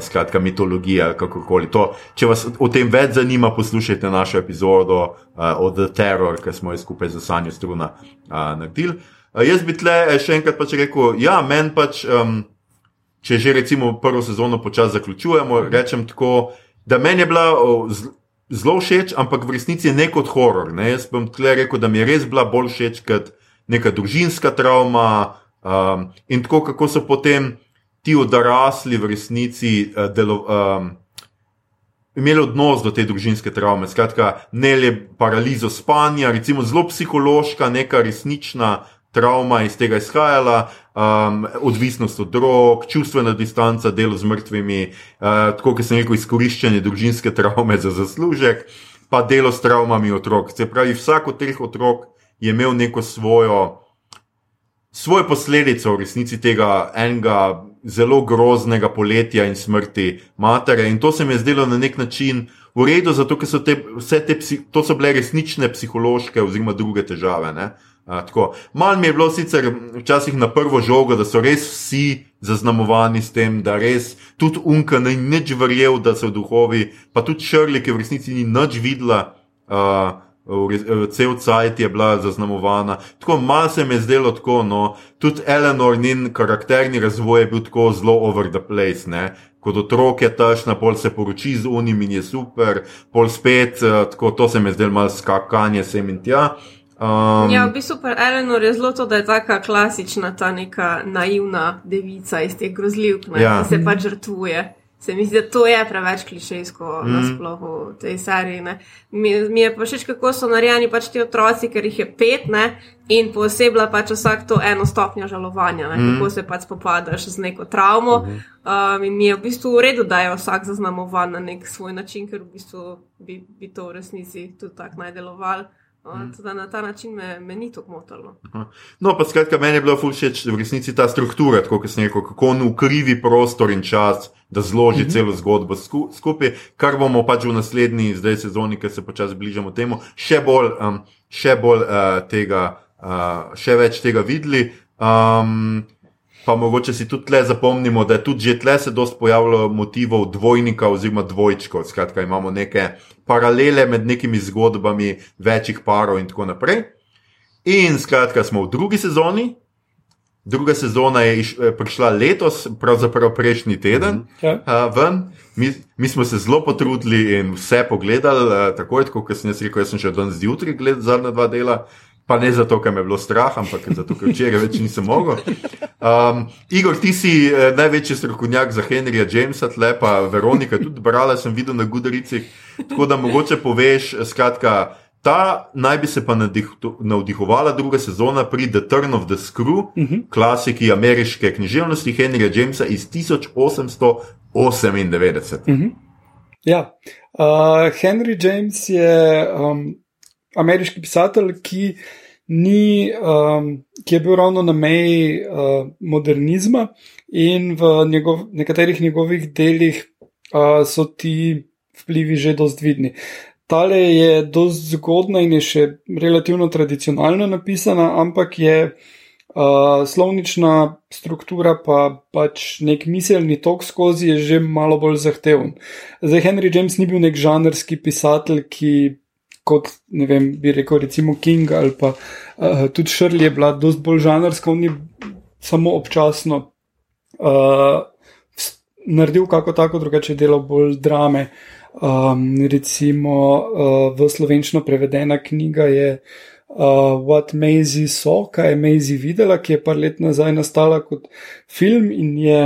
Skratka, mitologija, kako koli. To, če vas o tem več zanima, poslušajte našo epizodo uh, o The Terror, ki smo jo skupaj z Sanjo Struna uh, naredili. Jaz bi tle eh, še enkrat pač rekel, ja, meni pač, um, če že recimo prvo sezono počasi zaključujemo, rečem tako, da meni je bila zelo všeč, ampak v resnici je nek od horor. Ne? Jaz bom tle rekel, da mi je res bila bolj všeč kot neka družinska travma um, in tako, kako so potem ti odrasli v resnici uh, delo. Um, Imeli odnos do te družinske travme, skratka, ne le paralizo spanja, recimo zelo psihološka, neka resnična travma iz tega izhajala, um, odvisnost od drog, čustvena distanca, delo z mrtvimi, uh, tako kot sem rekel, izkoriščanje družinske travme za zaslužek, pa delo s travmami otrok. Se pravi, vsak od teh otrok je imel neko svojo, svojo posledico v resnici tega enega zelo groznega poletja in smrti matere. In to se mi je zdelo na nek način. V redu, zato so te, vse te, to so bile resnične psihološke oziroma druge težave. Uh, Mal mi je bilo sicer včasih na prvo žogo, da so res vsi zaznamovani s tem, da res tudi Unka ni nič verjel, da so duhovi, pa tudi Šrli, ki v resnici ni nič videla. Uh, Cel cajt je bila zaznamovana. Tako malo se mi je zdelo tako, no, tudi Eleanor, njen karakterni razvoj je bil tako zelo over the place, ne. Kot otrok je tašna, pol se poroči z unim in je super, pol spet, tako to se mi je zdelo malo skakanje sem in tja. Um, ja, v bistvu super Eleanor je zelo to, da je taka klasična, ta neka naivna devica iz teh grozljivk, ja. ki se pač žrtvuje. Se mi zdi, da to je preveč klišejsko mm. nasploh v tej seriji. Mi, mi je pa všeč, kako so narejeni pač ti otroci, ker jih je pet ne? in posebej pač vsak to eno stopnjo žalovanja, mm. kako se pač spopadaš z neko travmo. Mm. Um, in mi je v bistvu v redu, da je vsak zaznamovan na nek svoj način, ker v bistvu bi, bi to v resnici tudi tako najdeloval. Mm. Na ta način me, me ni tako motilo. No, pa skratka, meni je bilo všeč v resnici ta struktura, tako kot sem rekel, kako on ukrivi prostor in čas, da zloži mm -hmm. celo zgodbo sku, skupaj, kar bomo pač v naslednji zdaj sezoni, ki se počasi bližamo temu, še bolj, um, še bolj uh, tega, uh, še več tega videli. Um, Pa mogoče si tudi tle zapomnimo, da je tudi že tle se dosti pojavilo motivov dvojnika oziroma dvojčkov. Skratka, imamo neke paralele med nekimi zgodbami večjih parov in tako naprej. In skratka, smo v drugi sezoni. Druga sezona je iš, eh, prišla letos, pravzaprav prejšnji teden. Mm -hmm. uh, mi, mi smo se zelo potrudili in vse pogledali, uh, tako kot sem jaz rekel, jaz sem še danes zjutraj gledal zadnja dva dela. Pa ne zato, ker me je bilo strah, ampak zato, ker včeraj več nisem mogel. Um, Igor, ti si eh, največji strokovnjak za Henrija Jamesa, tle pa Veronika, tudi brala sem videl na Gudricih. Tako da mogoče poveš, skratka, ta naj bi se pa navdihovala druga sezona pri The Turn of the Screw, uh mhm. -huh. klasiki ameriške književnosti Henrija Jamesa iz 1898. Uh -huh. Ja, uh, Henry James je. Um, ameriški pisatelj, ki, ni, um, ki je bil ravno na meji uh, modernizma in v njegov, nekaterih njegovih delih uh, so ti vplivi že dost vidni. Tale je dost zgodna in je še relativno tradicionalno napisana, ampak je uh, slovnična struktura pa pač nek miselni tok skozi je že malo bolj zahteven. Zdaj, Henry James ni bil nek žanrski pisatelj, ki kot ne vem, bi rekel, recimo King ali pa uh, tudi Shirley je bila dosti bolj žanrska, on je samo občasno uh, naredil kako tako, drugače delal bolj drame. Um, recimo uh, v slovenščino prevedena knjiga je uh, What Maisie saw, kaj je Maisie videla, ki je par let nazaj nastala kot film in je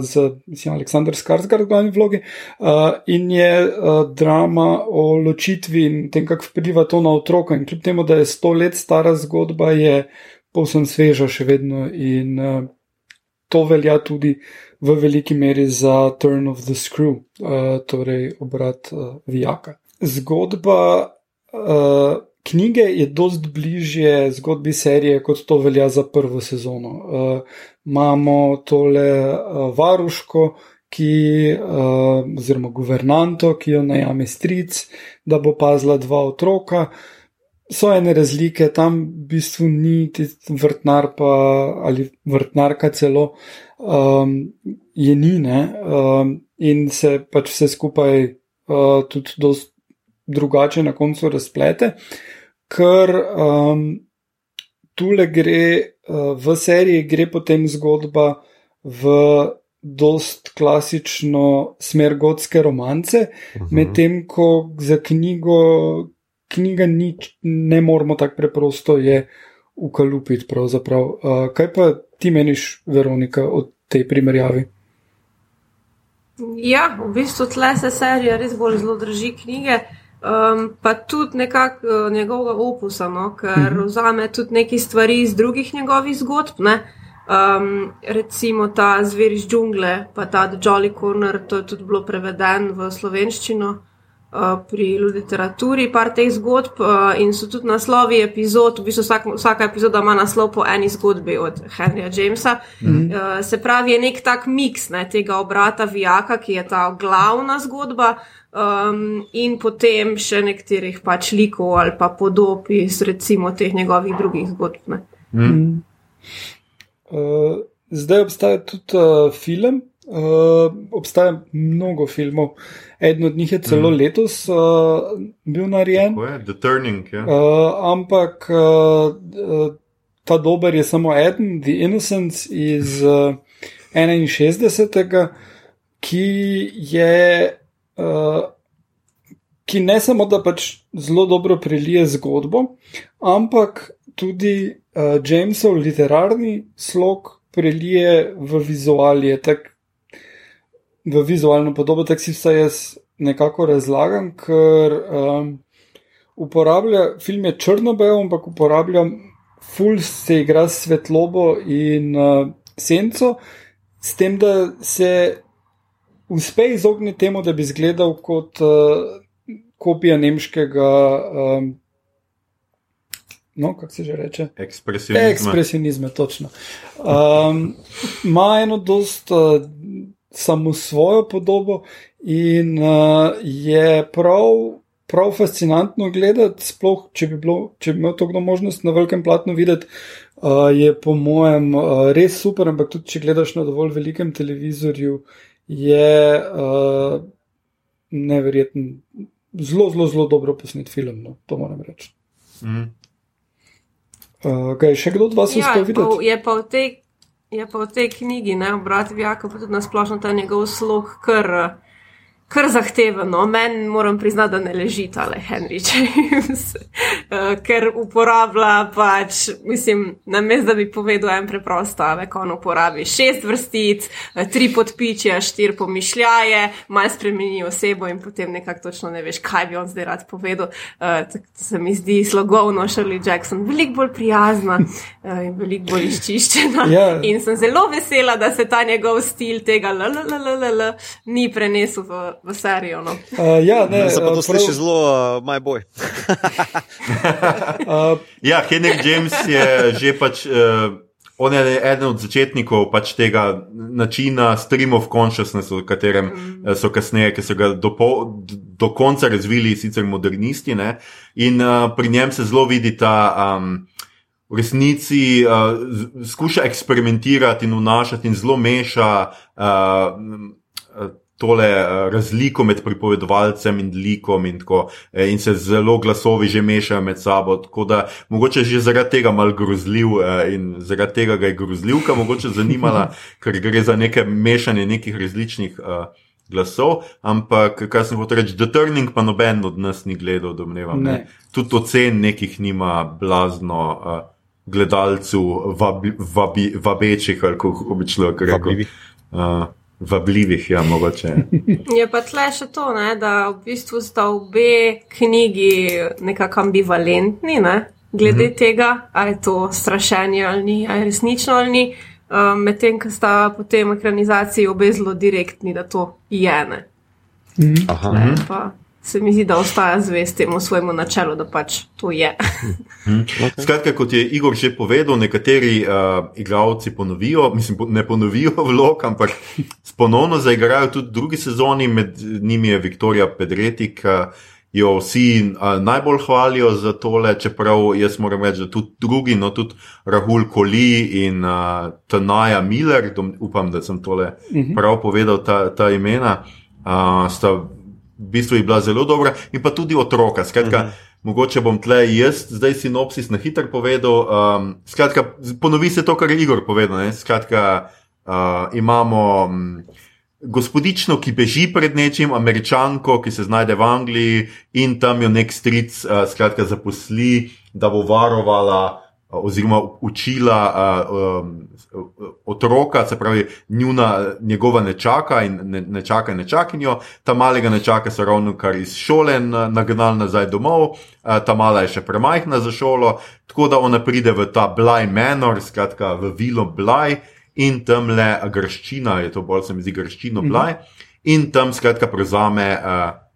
z mislim, Aleksandr Skarsgard v glavni vlogi uh, in je uh, drama o ločitvi in tem, kako vpliva to na otroka. In kljub temu, da je sto let stara zgodba, je povsem sveža še vedno in to velja tudi v veliki meri za Turn of the Screw, torej obrat Vijaka. Zgodba. Knjige je dost bližje zgodbi serije, kot to velja za prvo sezono. Uh, imamo tole uh, varuško, ki, uh, oziroma guvernanto, ki jo najame stric, da bo pazila dva otroka. So ene razlike, tam v bistvu ni vrtnar pa, ali vrtnarka celo, um, je ni, um, in se pač vse skupaj uh, tudi drugače na koncu razplete. Ker um, tule gre v seriji, gre potem zgodba v dost klasično smer gotske romance, uh mhm. -huh. medtem ko za knjigo, knjiga ni, ne moramo tako preprosto je ukalupiti. Uh, kaj pa ti meniš, Veronika, o tej primerjavi? Ja, v bistvu tle se serija res bolj zelo drži knjige. Uh, Um, pa tudi nekako uh, njegovega opusa, no, ker mm -hmm. vzame tudi nekaj stvari iz drugih njegovih zgodb. Um, recimo ta zver iz džungle, pa ta The Jolly Corner, to je tudi bilo prevedeno v slovenščino uh, pri literaturi, par teh zgodb uh, in so tudi naslovi epizod, v bistvu vsak, vsaka epizoda ima naslov po eni zgodbi od Henrya Jamesa. Mm -hmm. uh, se pravi, je nek tak miks ne, tega obrata Vijaka, ki je ta glavna zgodba um, in potem še nekaterih pač likov ali pa podob iz recimo teh njegovih drugih zgodb. Mm. Uh, zdaj obstaja tudi uh, film. Uh, obstaja mnogo filmov, eden od njih je celo mm. letos uh, bil narejen. The Turning. Ja. Uh, ampak uh, ta dober je samo eden, The Innocence iz uh, 61. ki je uh, ki ne samo da pač zelo dobro prelije zgodbo, ampak tudi uh, Jamesov literarni slog prelije v vizualije, tak, v vizualno podobo, tako si vsaj jaz nekako razlagam, ker um, uporablja, film je črno-bel, ampak uporablja, full se igra s svetlobo in uh, senco s tem, da se uspe izogniti temu, da bi izgledal kot uh, kopija nemškega. Um, No, kako se že reče? Ekspresionizma. Ekspresionizma, točno. Um, ima eno dost uh, samo svojo podobo in uh, je prav, prav fascinantno gledati, sploh če bi, bilo, če bi imel to kdo možnost na velikem platnu videti, uh, je po mojem uh, res super, ampak tudi če gledaš na dovolj velikem televizorju, je uh, neverjeten, zelo, zelo, zelo dobro posnet film, no, to moram reči. Mm. Uh, kaj, še kdo od vas ja, uspel videti? Je pa v tej, je pa v tej knjigi, ne, brat Vjaka, pa tudi nasplošno ta njegov slog, kar kar zahtevno. Meni moram priznati, da ne leži ta le Henry James, uh, ker uporablja pač, mislim, na mestu, da bi povedal en preprost stavek, on uporabi šest vrstic, uh, tri podpičje, štiri pomišljaje, malo spremeni osebo in potem nekako točno ne veš, kaj bi on zdaj rad povedal. Uh, se mi zdi slogovno Shirley Jackson veliko bolj prijazna in veliko bolj izčiščena. Yeah. Ja. In sem zelo vesela, da se ta njegov stil tega LLL ni prenesel v v serijo. No. Uh, ja, ne, se pa to uh, sliši zelo, uh, moj boj. uh, ja, Henry James je že pač. Uh, On je eden od začetnikov pač tega načina stream of consciousness, v katerem mm. so kasneje, ki so ga do, po, do konca razvili, sicer modernisti. Ne? In uh, pri njem se zelo vidi ta um, v resnici, uh, skuša eksperimentirati in vnašati in zelo meša. Uh, tole uh, razliko med pripovedovalcem in likom, in, tako, eh, in se zelo glasovi že mešajo med sabo. Tako da mogoče že zaradi tega mal grozljiv uh, in zaradi tega ga je grozljivka mogoče zanimala, ker gre za neke mešanje nekih različnih. Uh, Glasov, ampak, kar sem hotel reči, The Turning pa noben od nas ni gledal, domnevam. Ne. Ne. Tudi ocen nekih nima blazno uh, gledalcev, vabi, vabi, vabečih, ali kako bi človek rekel. Uh, vabljivih, ja, mogoče. Je pa tle še to, ne, da v bistvu sta obe knjigi nekako ambivalentni, ne, glede mm -hmm. tega, ali je to strašenje ali ni, ali je resnično ali ni, um, medtem, ko sta potem ekranizaciji obe zelo direktni, da to je ne. Mm -hmm. Aha. Ne, pa, se mi zdi, da ostaja zvest temu svojemu načelu, da pač to je. Hmm. okay. Skratka, kot je Igor že povedal, nekateri uh, igralci ponovijo, mislim, ne ponovijo vlog, ampak ponovno zaigrajo tudi drugi sezoni, med njimi je Viktorija Pedretik. Uh, Jo vsi uh, najbolj hvalijo za tole, čeprav jaz moram reči, da tudi drugi, no tudi Rahul Koli in uh, Tanaja Miller, dom, upam, da sem tole uh mhm. -huh. prav povedal, ta, ta imena, uh, sta v bistvu je bila zelo dobra, in pa tudi otroka. Skratka, uh mhm. -huh. Mogoče bom tle jaz zdaj sinopsis na hitro povedal. Um, skratka, ponovi se to, kar je Igor povedal. Ne? Skratka, uh, imamo um, gospodično, ki beži pred nečim, američanko, ki se znajde v Angliji in tam jo nek stric uh, skratka, zaposli, da bo varovala oziroma učila uh, um, otroka, se pravi, njuna, njegova nečaka in ne, nečaka in nečakinjo. Ta malega nečaka so ravno kar iz šole nagnali nazaj domov, uh, ta mala je še premajhna za šolo, tako da ona pride v ta Bly Manor, skratka v Vilo Bly in tam le grščina, je to bolj se mi zdi grščino mm -hmm. in tam skratka prevzame. Uh,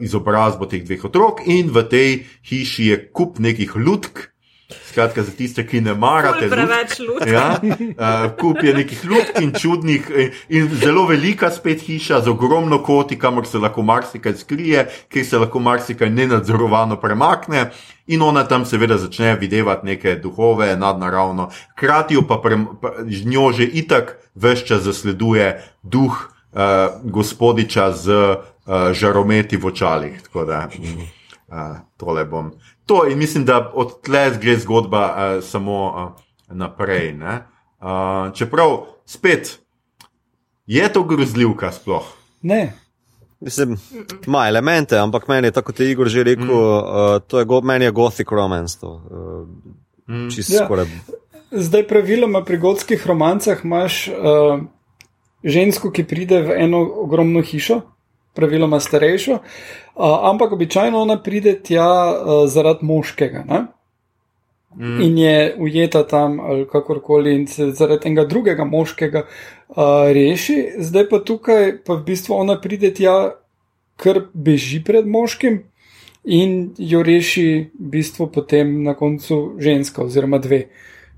izobrazbo teh dveh otrok, in v tej hiši je kup nekih lutk, Skratka, za tiste, ki ne marate preveč ljudi. Ja, uh, kup je nekih ljudk in čudnih, in, zelo velika spet hiša z ogromno koti, kamor se lahko marsikaj skrije, kjer se lahko marsikaj nenadzorovano premakne. In ona tam seveda začne videti neke duhove, nadnaravno, hkrati pa, pa z njo že itak vse čas zasleduje duh uh, gospodiča z uh, žarometi v očalih. Tako da uh, tole bom to in mislim, da od tle gre zgodba uh, samo uh, naprej. Uh, čeprav spet je to grozljivka sploh. Ne. Mislim, ima elemente, ampak meni je tako, kot je Igor že rekel, mm. uh, to je go, meni je gothic romance. To, uh, mm. ja. Zdaj, praviloma pri gotskih romancah imaš uh, žensko, ki pride v eno ogromno hišo, praviloma starejšo, uh, ampak običajno ona pride tja uh, zaradi moškega. Ne? mm. in je ujeta tam ali kakorkoli in se zaradi tega drugega moškega uh, reši, zdaj pa tukaj pa v bistvu ona pride tja, ker beži pred moškim in jo reši v bistvu potem na koncu ženska oziroma dve.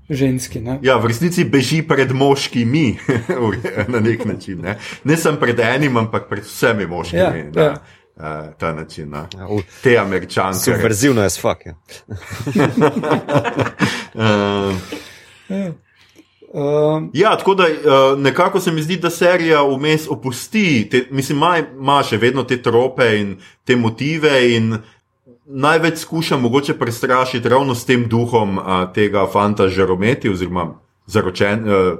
Ženski, ja, v resnici beži pred moškimi na nek način. Ne, ne samo pred enim, ampak pred vsemi moškimi. Ja, ja. Uh, ta način, no. ja, te američanke. Subverzivno je sfak. Ja. uh, ja. Uh, ja, tako da uh, nekako se mi zdi, da serija vmes opusti, te, mislim, ima še vedno te trope in te motive, in največ skuša mogoče prestrašiti ravno s tem duhom uh, tega fanta žarometi, oziroma zaročen, uh,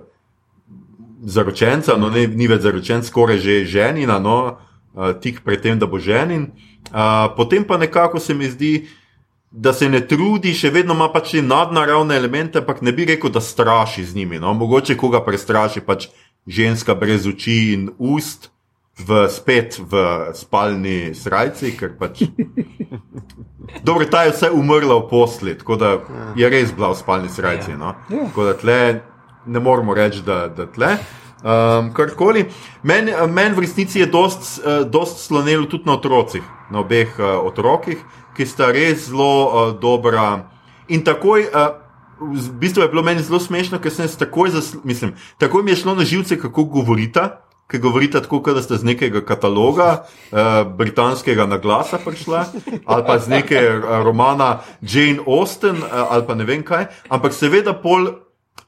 zaročenca, no ne, ni več zaročen, skoraj že ženina, no, uh, tik pred tem, da bo ženin. Uh, potem pa nekako se mi zdi, da se ne trudi, še vedno ima pač nadnaravne elemente, ampak ne bi rekel, da straši z njimi. No? Mogoče koga prestraši pač ženska brez oči in ust. V spet v spalni srajci, ker pač. Dobro, ta je vse umrla v posli, tako da je res bila v spalni srajci. No? Tako da tle ne moramo reči, da, da tle. Um, Karkoli. Meni men v resnici je dost, uh, dost slonilo tudi na otrocih, na obeh uh, otrokih ki sta res zelo uh, dobra. In takoj, uh, v bistvu je bilo meni zelo smešno, ker sem se takoj zaslil, mislim, takoj mi je šlo na živce, kako govorita. Ki govorite tako, da ste z nekega kataloga, uh, britanskega naglasa prišli, ali pa z nekega uh, romana Jane Austen, uh, ali pa ne vem kaj. Ampak seveda, pol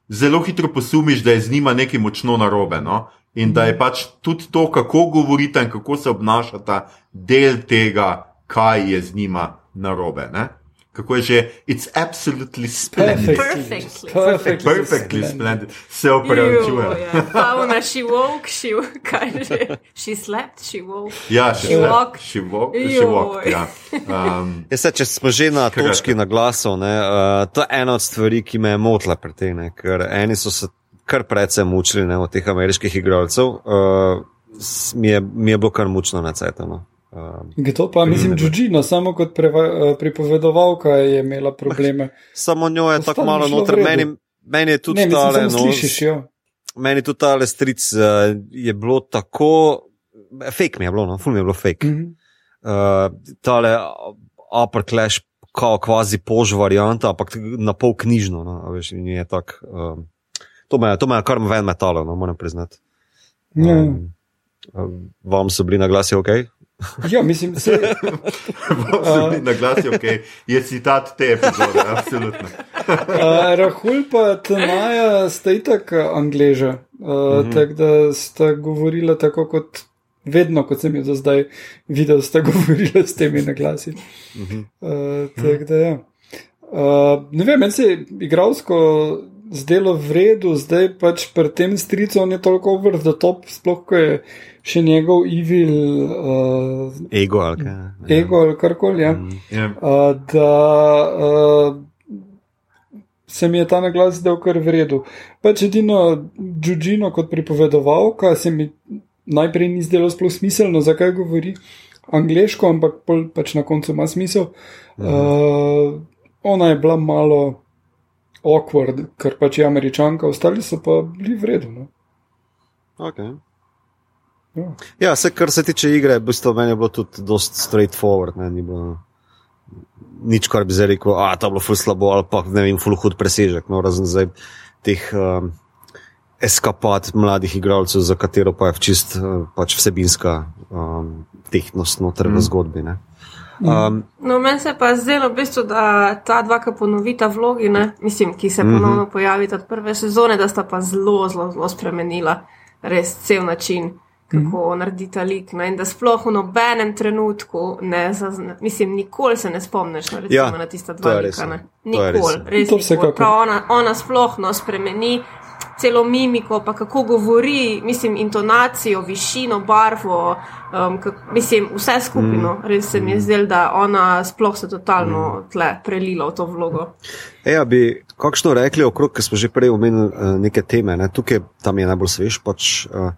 zelo hitro posumiš, da je z njima nekaj močno narobe. No? In da je pač tudi to, kako govorite in kako se obnašate, del tega, kaj je z njima narobe. Ne? Kako je že, it's absolutely splendid. Perfectly, perfectly, perfectly splendid. Se opravičujem. Pa ona, she woke, she, kaj že, she slept, she woke. Ja, she, she walked. She walked, she walked, ja. Um, ja, se, če smo že na točki na glasu, ne, uh, to je ena od stvari, ki me je motila pri tem, ker eni so se kar precej mučili ne, od teh ameriških igralcev. Uh, mi, je, mi je bilo kar mučno na cajtu. Um, Kdo pa, mislim, Džužino, samo kot preva, eh, pripovedovalka je imela probleme. Samo njo je tako malo noter, meni, meni je tudi ne, tale, no, slišiš, meni tudi tale stric uh, je bilo tako, fake mi je bilo, no, ful mi je bilo fake. Mm -hmm. uh, tale upper clash, kao kvazi pož varianta, ampak na pol knjižno, no, veš, in je tak, um, to me, to me je kar ven metalo, no, moram priznati. Um, um, vam so bili na glasi ok? Ja, mislim, da se lahko na glas je ok, je citat te epizode, absolutno. uh, Rahul pa Tanaja sta itak angleža, uh, mm -hmm. tako da sta govorila tako kot vedno, kot sem jo do zdaj videl, sta govorila s temi na glasi. Mm -hmm. uh, tako da ja. Uh, ne vem, meni se je igralsko zdelo v redu, zdaj pač pri tem stricu on je toliko over the top, sploh ko je še njegov evil. Uh, ego ali kaj. Ja. Ego ali karkoli. Ja. Mm, yeah. uh, da uh, se mi je ta naglas zdel kar v redu. Pač edino Džužino kot pripovedovalka se mi najprej ni zdelo sploh smiselno, zakaj govori angliško, ampak pač na koncu ima smisel. Mm. Uh, ona je bila malo. Awkward, ker pač je američanka, ostali so pa bili vredni. No? Okay. Ja, vse, kar se tiče igre, v bistvu meni je bilo tudi dosti straightforward. Ne, ni bilo nič, kar bi zdaj rekel, da je bilo ful slabo ali pa ne vem, ful hud presežek. No, razen zdaj teh um, eskapad mladih igralcev, za katero pa je čist uh, pač vsebinska um, tehnost noter v mm. zgodbi. Ne. Um, no, meni se pa zdelo, v bistvu, da ta dva, ki ponovita vlogi, ne, mislim, ki se mhm. ponovno uh -huh. pojavita od prve sezone, da sta pa zelo, zelo, zelo spremenila res cel način kako mm. narediti lik. No, in da sploh v nobenem trenutku, ne, zazna, mislim, nikoli se ne spomniš no, recimo, ja, na tista dva lika. Nikoli, res. Ona, ona sploh no spremeni. Celo mimiko, pa kako govori, mislim, intonacijo, višino, barvo, um, kak, mislim, vse skupino. Mm. Res se mi je zdelo, da ona sploh se totalno mm. tle prelila v to vlogo. Ja, bi kakšno rekli okrog, ker smo že prej omenili uh, neke teme, ne? tukaj tam je najbolj svež. Pač, uh,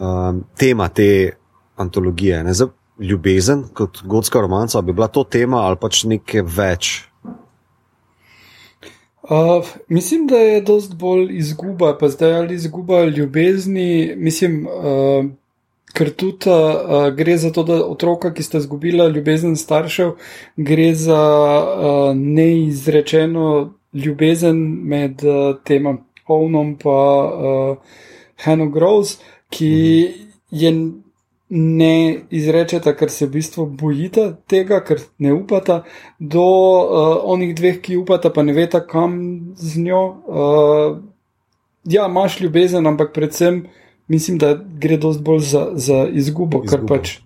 um, tema te antologije. Ne? Zdaj, ljubezen kot gotska romanca, bi bila to tema ali pač nekaj več? Uh, mislim, da je dost bolj izguba, pa zdaj ali izguba ljubezni. Mislim, uh, ker tudi uh, gre za to, da otroka, ki sta izgubila ljubezen staršev, gre za uh, neizrečeno ljubezen med uh, tema Ovnom in uh, Hannah Groves, ki je ne izrečeta, ker se v bistvu bojita tega, ker ne upata, do uh, onih dveh, ki upata, pa ne veta, kam z njo. Uh, ja, imaš ljubezen, ampak predvsem mislim, da gre dosti bolj za, za izgubo, izgubo. kar pač.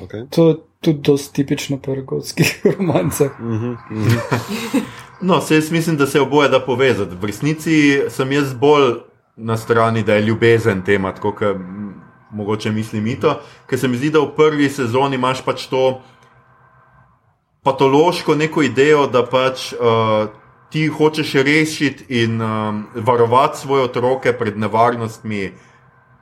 Okay. To je tudi dosti tipično pri rgovskih romancah. Mm -hmm. no, se jaz mislim, da se oboje da povezati. V resnici sem jaz bolj na strani, da je ljubezen tema, tako kot mogoče mislim mito, ker se mi zdi, da v prvi sezoni imaš pač to patološko neko idejo, da pač. Uh, Ti hočeš rešiti in um, varovati svoje otroke pred nevarnostmi,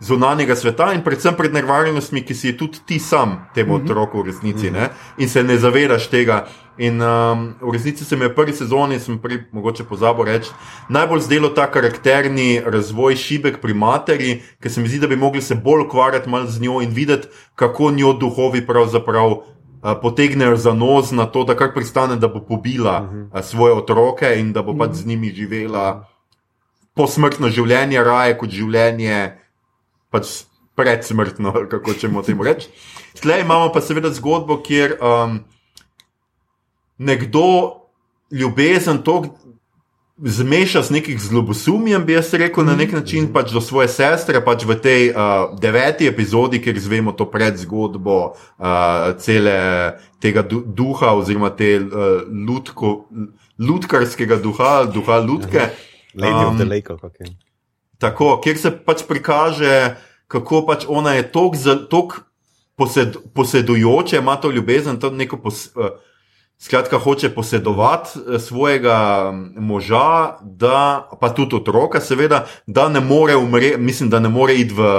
zunanjega sveta in predvsem pred nevarnostmi, ki si tudi ti sam temu mhm. otroku v resnici ne? in se ne zavedaš tega. In um, v resnici se mi je prvi sezoni, sem prej mogoče pozabil reči, najbolj zdelo ta karakterni razvoj šibek pri materi, ker se mi zdi, da bi mogli se bolj ukvarjati z njo in videti, kako njo duhovi pravzaprav. Uh, potegnejo za nos na to, da kar pristane, da bo pobila uh -huh. uh, svoje otroke in da bo pač z njimi živela posmrtno življenje, raje kot življenje pač predsmrtno, kako če moramo temu reči. Tleh imamo pa seveda zgodbo, kjer um, nekdo ljubezen to zmeša z nekim zlobosumjem, bi jaz rekel, na nek način pač do svoje sestre, pač v tej uh, deveti epizodi, kjer izvemo to predzgodbo uh, cele tega du duha oziroma te uh, lutko, lutkarskega duha, duha lutke. Lady um, of the Lake, kako je. Tako, kjer se pač prikaže, kako pač ona je tako posed, posedujoča, ima to ljubezen, to neko pos, uh, skratka, hoče posedovati uh, svojega moža, da, pa tudi otroka, seveda, da ne more umreti, mislim, da ne more iti v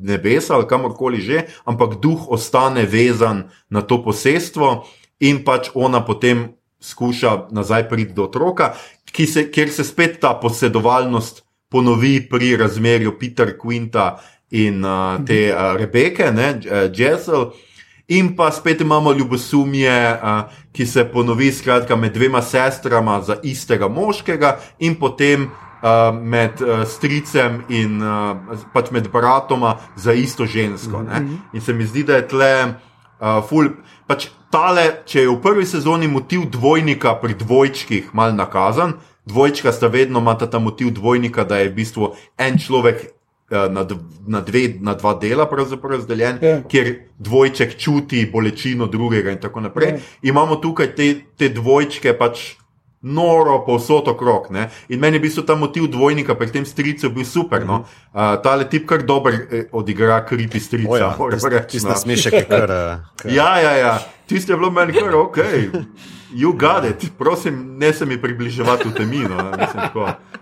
nebesa ali kamorkoli že, ampak duh ostane vezan na to posestvo in pač ona potem. Skuša nazaj priti do otroka, se, kjer se spet ta posedovalnost ponovi pri razmerju Peter Quinta in uh, te uh, Rebeke, ne, uh, Jessel. In pa spet imamo ljubosumje, uh, ki se ponovi skratka, med dvema sestrama za istega moškega, in potem uh, med uh, stricem in uh, pač med bratoma za isto žensko. Ne. Mhm. In se mi zdi, da je tle uh, ful. Pač tale, če je v prvi sezoni motiv dvojnika pri dvojčkih mal nakazan, dvojčka sta vedno imata ta motiv dvojnika, da je v bistvu en človek uh, na, na, dve, na dva dela razdeljen, yeah. Ja. kjer dvojček čuti bolečino drugega in tako naprej. Yeah. Ja. Imamo tukaj te, te dvojčke pač. Noro, povsod okrog. Ne? In meni je bil ta motiv dvojnika pri tem stricu bil super. No? Uh, ta le tip kar dober eh, odigra, kripi strica. Ja, Čisto smešek, kar. kar. Ja, ja, ja. Tisti je bilo meni kar ok. You got it, prosim, ne se mi približevati v temino.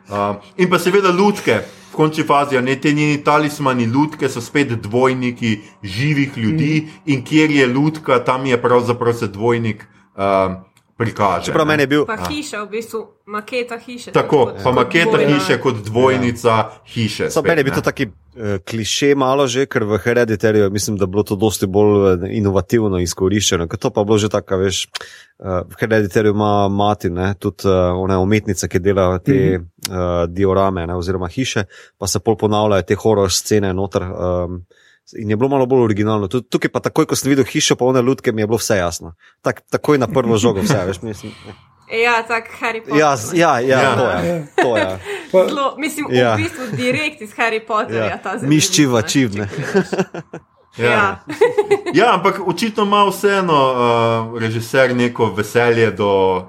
Uh, in pa seveda lutke, v končni fazi, ne te njeni talismani, lutke so spet dvojniki živih ljudi mm. in kjer je lutka, tam je pravzaprav se dvojnik. Uh, prikaže. Čeprav meni je bil. Pa hiša, v bistvu maketa hiše. Tako, pa maketa dvojna. hiše kot dvojnica ja. hiše. Spet, meni je bil to taki uh, kliše malo že, ker v Herediterju mislim, da je bilo to dosti bolj eh, inovativno izkoriščeno. Ker to pa bilo že tako, veš, uh, v Herediterju ima mati, ne, tudi uh, one umetnice, ki delajo te mm -hmm. uh, diorame ne, oziroma hiše, pa se pol ponavljajo te horor scene noter. Um, In je bilo malo bolj originalno. Tukaj pa takoj, ko sem videl hišo, pa one lutke, mi je bilo vse jasno. Tak, takoj na prvo žogo, vse veš. Mislim, ja, tako Harry Potter. Ja, ja, ja, ja. to je. To je. Zlo, mislim, ja. v bistvu direkt iz Harry Potterja ja. ta zelo. Miščiva, čivne. Ja. Ja. ja, ampak očitno ima vseeno uh, režiser neko veselje do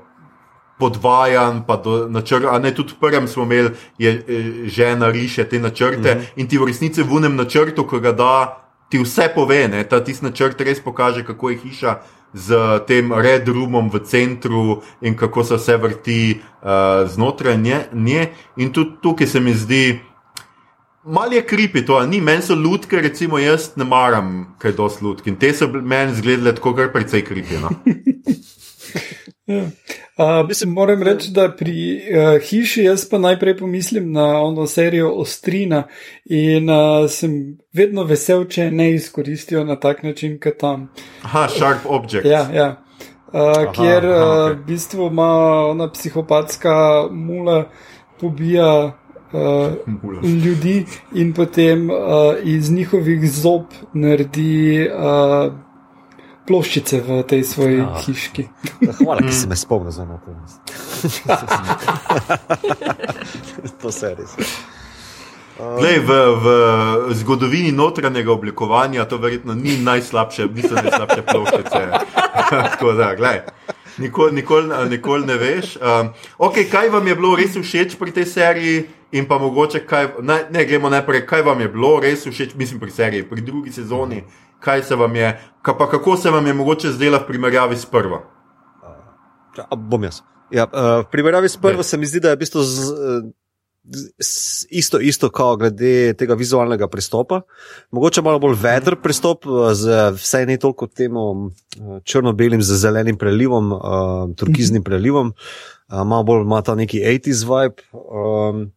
podvajan, pa do načrta. Ne, tudi v prvem smo imeli, je eh, žena riše te načrte mm -hmm. in ti v resnici v unem načrtu, ko ga da, ti vse pove. Ne, ta tisti načrt res pokaže, kako je hiša. Z tem red roomom v centru in kako se vse vrti uh, znotraj nje, nje. In tudi tukaj se mi zdi, malo je kripi to, ni meni so lutke, recimo jaz ne maram, kaj dosti lutk. In te so meni zgledale tako, kar precej kripi. No? Ja. Uh, Mislim, moram reči, da pri uh, hiši jaz pa najprej pomislim na ono serijo Ostrina in uh, sem vedno vesel, če ne izkoristijo na tak način, kot tam. Aha, Sharp Object. Ja, ja. Uh, aha, kjer aha, okay. uh, v bistvu ima ona psihopatska mula pobija. Uh, ljudi in potem uh, iz njihovih zob naredi uh, ploščice v tej svoji ja. hiški. Hvala, ki si me spomnil za to. to se res. Lej, v, v zgodovini notranjega oblikovanja to verjetno ni najslabše, niso najslabše ploščice. Tako da, gledaj. Nikoli nikol, nikol ne veš. Um, okay, kaj vam je bilo res všeč pri tej seriji, in pa mogoče, kaj, ne, ne gremo najprej, kaj vam je bilo res všeč, mislim, pri seriji, pri drugi sezoni. Uh kaj se vam je, pa kako se vam je mogoče zdela v primerjavi s prvo? Uh, bom jaz. Ja, uh, v primerjavi s prvo se mi zdi, da je v bistvu z, z, isto, isto kot glede tega vizualnega pristopa. Mogoče malo bolj vedr pristop, z vsaj ne toliko temo črno-belim, z zelenim prelivom, uh, turkiznim prelivom, uh, malo bolj ima ta neki 80s vibe. Um,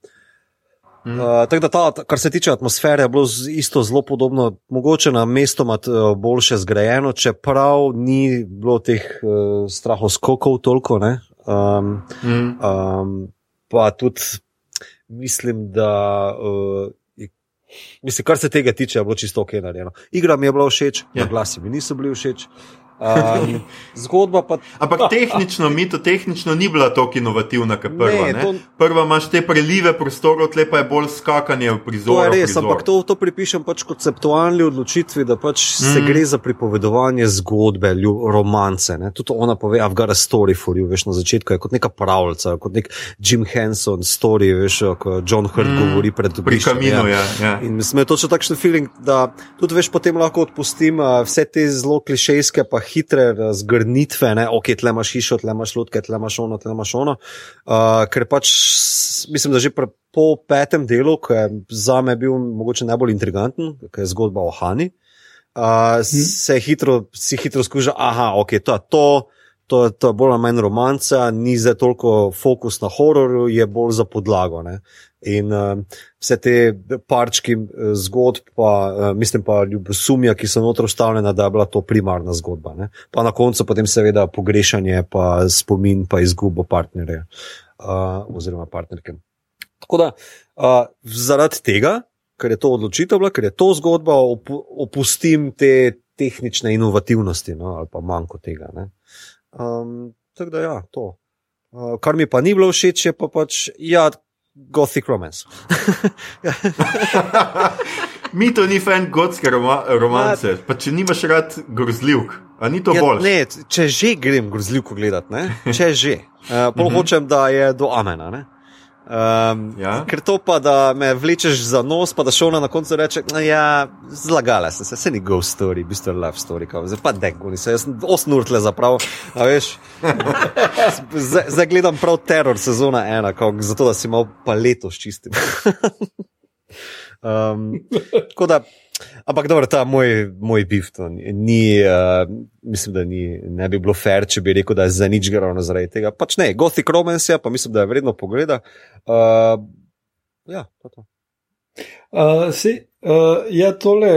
Mm. Uh, tako da, ta, kar se tiče atmosfere, je bilo isto zelo podobno, mogoče na mestu uh, boljše zgrajeno, čeprav ni bilo teh uh, strahov skokov toliko. Um, mm. um, pa tudi mislim, da. Uh, Mislim, kar se tega tiče, je bilo čisto ok narejeno. Igra mi je bila všeč, ja. glasi mi niso bili všeč. Um, zgodba pa. Ampak tehnično, mi to tehnično ni bila tako inovativna, kot prva. Ne, to... Prva imaš te prelive prostorov, tle pa je bolj skakanje v prizor. To je res, prizor. ampak to, to pripišem pač konceptualni odločitvi, da pač mm. se gre za pripovedovanje zgodbe, ljub, romance. Ne. Tudi ona pove, I've got a story for you, veš na začetku je kot neka pravljica, kot nek Jim Henson story, veš, ko John Hurt mm. govori pred drugim. Pri kaminu, ja. ja. In mislim, je točno takšen feeling, da tudi veš, potem lahko odpustim uh, vse te zelo klišejske pa hitre zgrnitve, ne, ok, tle imaš hišo, tle imaš lutke, tle imaš ono, tle imaš ono. Uh, ker pač mislim, da že pre, po petem delu, ki je za me bil mogoče najbolj intriganten, ki je zgodba o Hani, uh, hmm. se hitro, si hitro skuža, aha, ok, to je to. To to je bolj ali manj romanca, ni zdaj toliko fokus na hororu, je bolj za podlago. Ne? In uh, vse te parčki uh, zgodb, pa uh, mislim pa ljubosumja, ki so notro ustavljena, da je bila to primarna zgodba. Ne? Pa na koncu potem seveda pogrešanje, pa spomin, pa izgubo partnerja uh, oziroma partnerke. Tako da uh, zaradi tega, ker je to odločitev, ker je to zgodba, op opustim te tehnične inovativnosti no? ali pa manjko tega. Um, tako da ja, to. Uh, kar mi pa ni bilo všeč, je pa pač. Ja, gothic romance. Mi to ni fan gotske roma romance, pa če nimaš rad grozljivk, a ni to ja, bolj. Ne, če že grem grozljivko gledati, če že, uh, pol hočem, da je do amena. Ne? Um, ja? Ker to pa, da me vlečeš za nos, pa da šona na koncu reče, da ja, zlagala sem se, se ni ghost story, v bistvu je love story, zdaj pa dego, nisem jaz osnurtle zaprav, a veš. zdaj gledam prav teror sezona ena, kako, zato da si imel paleto s čistim. um, tako da. Ampak dobro, ta moj, moj bif, to ni, uh, mislim, da ni, ne bi bilo fair, če bi rekel, da je za nič gre zaradi tega. Pač ne, Gothic Romance, pa mislim, da je vredno pogleda. Uh, ja, to je to. Uh, si, uh, je tole,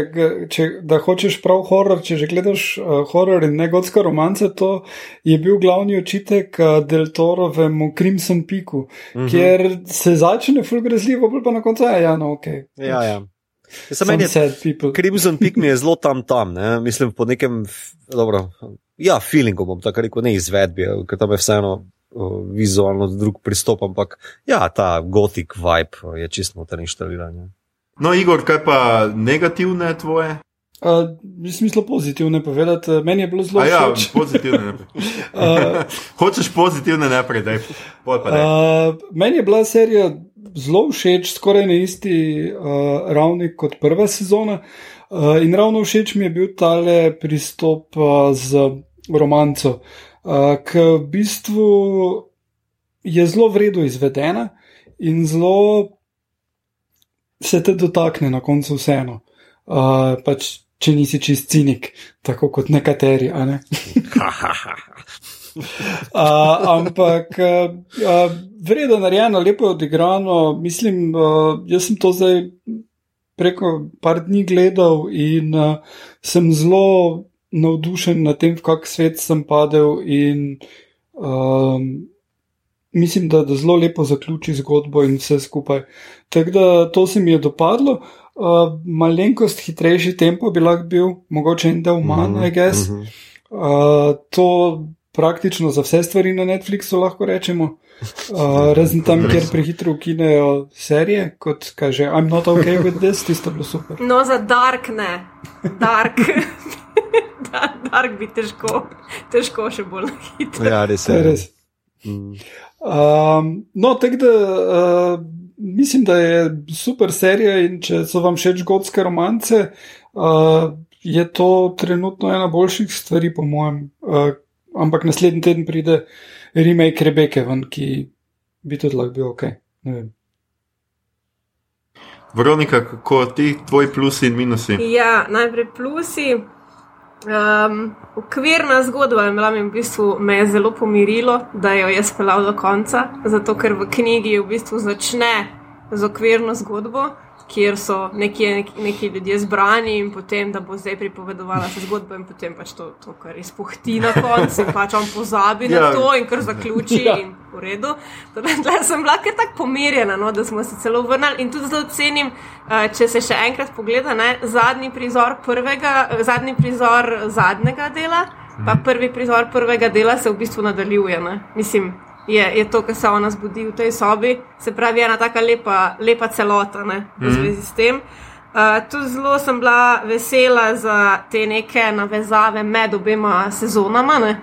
če, da hočeš prav horor, če že gledaš uh, horor in ne gotska romance, to je bil glavni očitek uh, Del Torovemu Crimson Peaku, uh mhm. -huh. kjer se začne fulgrezljivo, pa na koncu je ja, no, ok. Ja, ja. Crimson Peak mi je zelo tam tam, ne? mislim po nekem, dobro, ja, feelingu bom tako rekel, ne izvedbi, ker tam je vseeno uh, vizualno drug pristop, ampak ja, ta gotik vibe je čisto noter inštaliran. No, Igor, kaj pa negativne tvoje? Uh, Smislo pozitivne povedati, meni je bilo zelo ja, všeč. Ja, pozitivne. uh, Hočeš pozitivne naprej, da je. Uh, meni je bila serija zelo všeč, skoraj na isti uh, ravni kot prva sezona. Uh, in ravno všeč mi je bil tale pristop uh, z romanco, uh, ki v bistvu je zelo vredno izvedena in zelo se te dotakne na koncu vseeno. Uh, pač, če nisi čist cinik, tako kot nekateri. Ne? Uh, ampak uh, uh, vredno narejeno, lepo je odigrano. Mislim, uh, jaz sem to zdaj preko par dni gledal in uh, sem zelo navdušen nad tem, v kak svet sem padel. In, uh, mislim, da, da zelo lepo zaključi zgodbo in vse skupaj. Tako da to se mi je dopadlo. Uh, malenkost hitrejši tempo bi lahko bil, mogoče en del manj, mm -hmm. uh, to praktično za vse stvari na Netflixu lahko rečemo. Uh, razen tam, kjer prehitro ukinejo serije, kot kaže, I'm not ok with this, tisto bilo super. No, za Dark ne, Dark. dark bi težko, težko še bolj hitro. Ja, res je. Res. Mm. Um, no, tako da uh, mislim, da je super serija in če so vam všeč gotske romance, uh, je to trenutno ena boljših stvari, po mojem. Uh, ampak naslednji teden pride remake Rebeke, ven, ki bi tudi lahko bil ok. Veronika, kako ti, tvoji plusi in minusi? Ja, najprej plusi. Um, okvirna zgodba je bila mi v bistvu me je zelo pomirilo, da jo je speljal do konca, zato ker v knjigi v bistvu začne z okvirno zgodbo, kjer so neki, neki, neki ljudje zbrani in potem, da bo zdaj pripovedovala se zgodbo in potem pač to, to kar izpuhti na koncu in pač on pozabi ja. na to in kar zaključi ja. in v redu. Tukaj sem bila kar tako pomirjena, no, da smo se celo vrnili in tudi zelo cenim, uh, če se še enkrat pogleda, ne, zadnji prizor prvega, zadnji prizor zadnjega dela, pa mhm. prvi prizor prvega dela se v bistvu nadaljuje. Ne. Mislim, je, je to, kar se ona zbudi v tej sobi, se pravi, ena tako lepa, lepa celota ne, v mm. zvezi s tem. Uh, tu zelo sem bila vesela za te neke navezave med obema sezonama. Ne.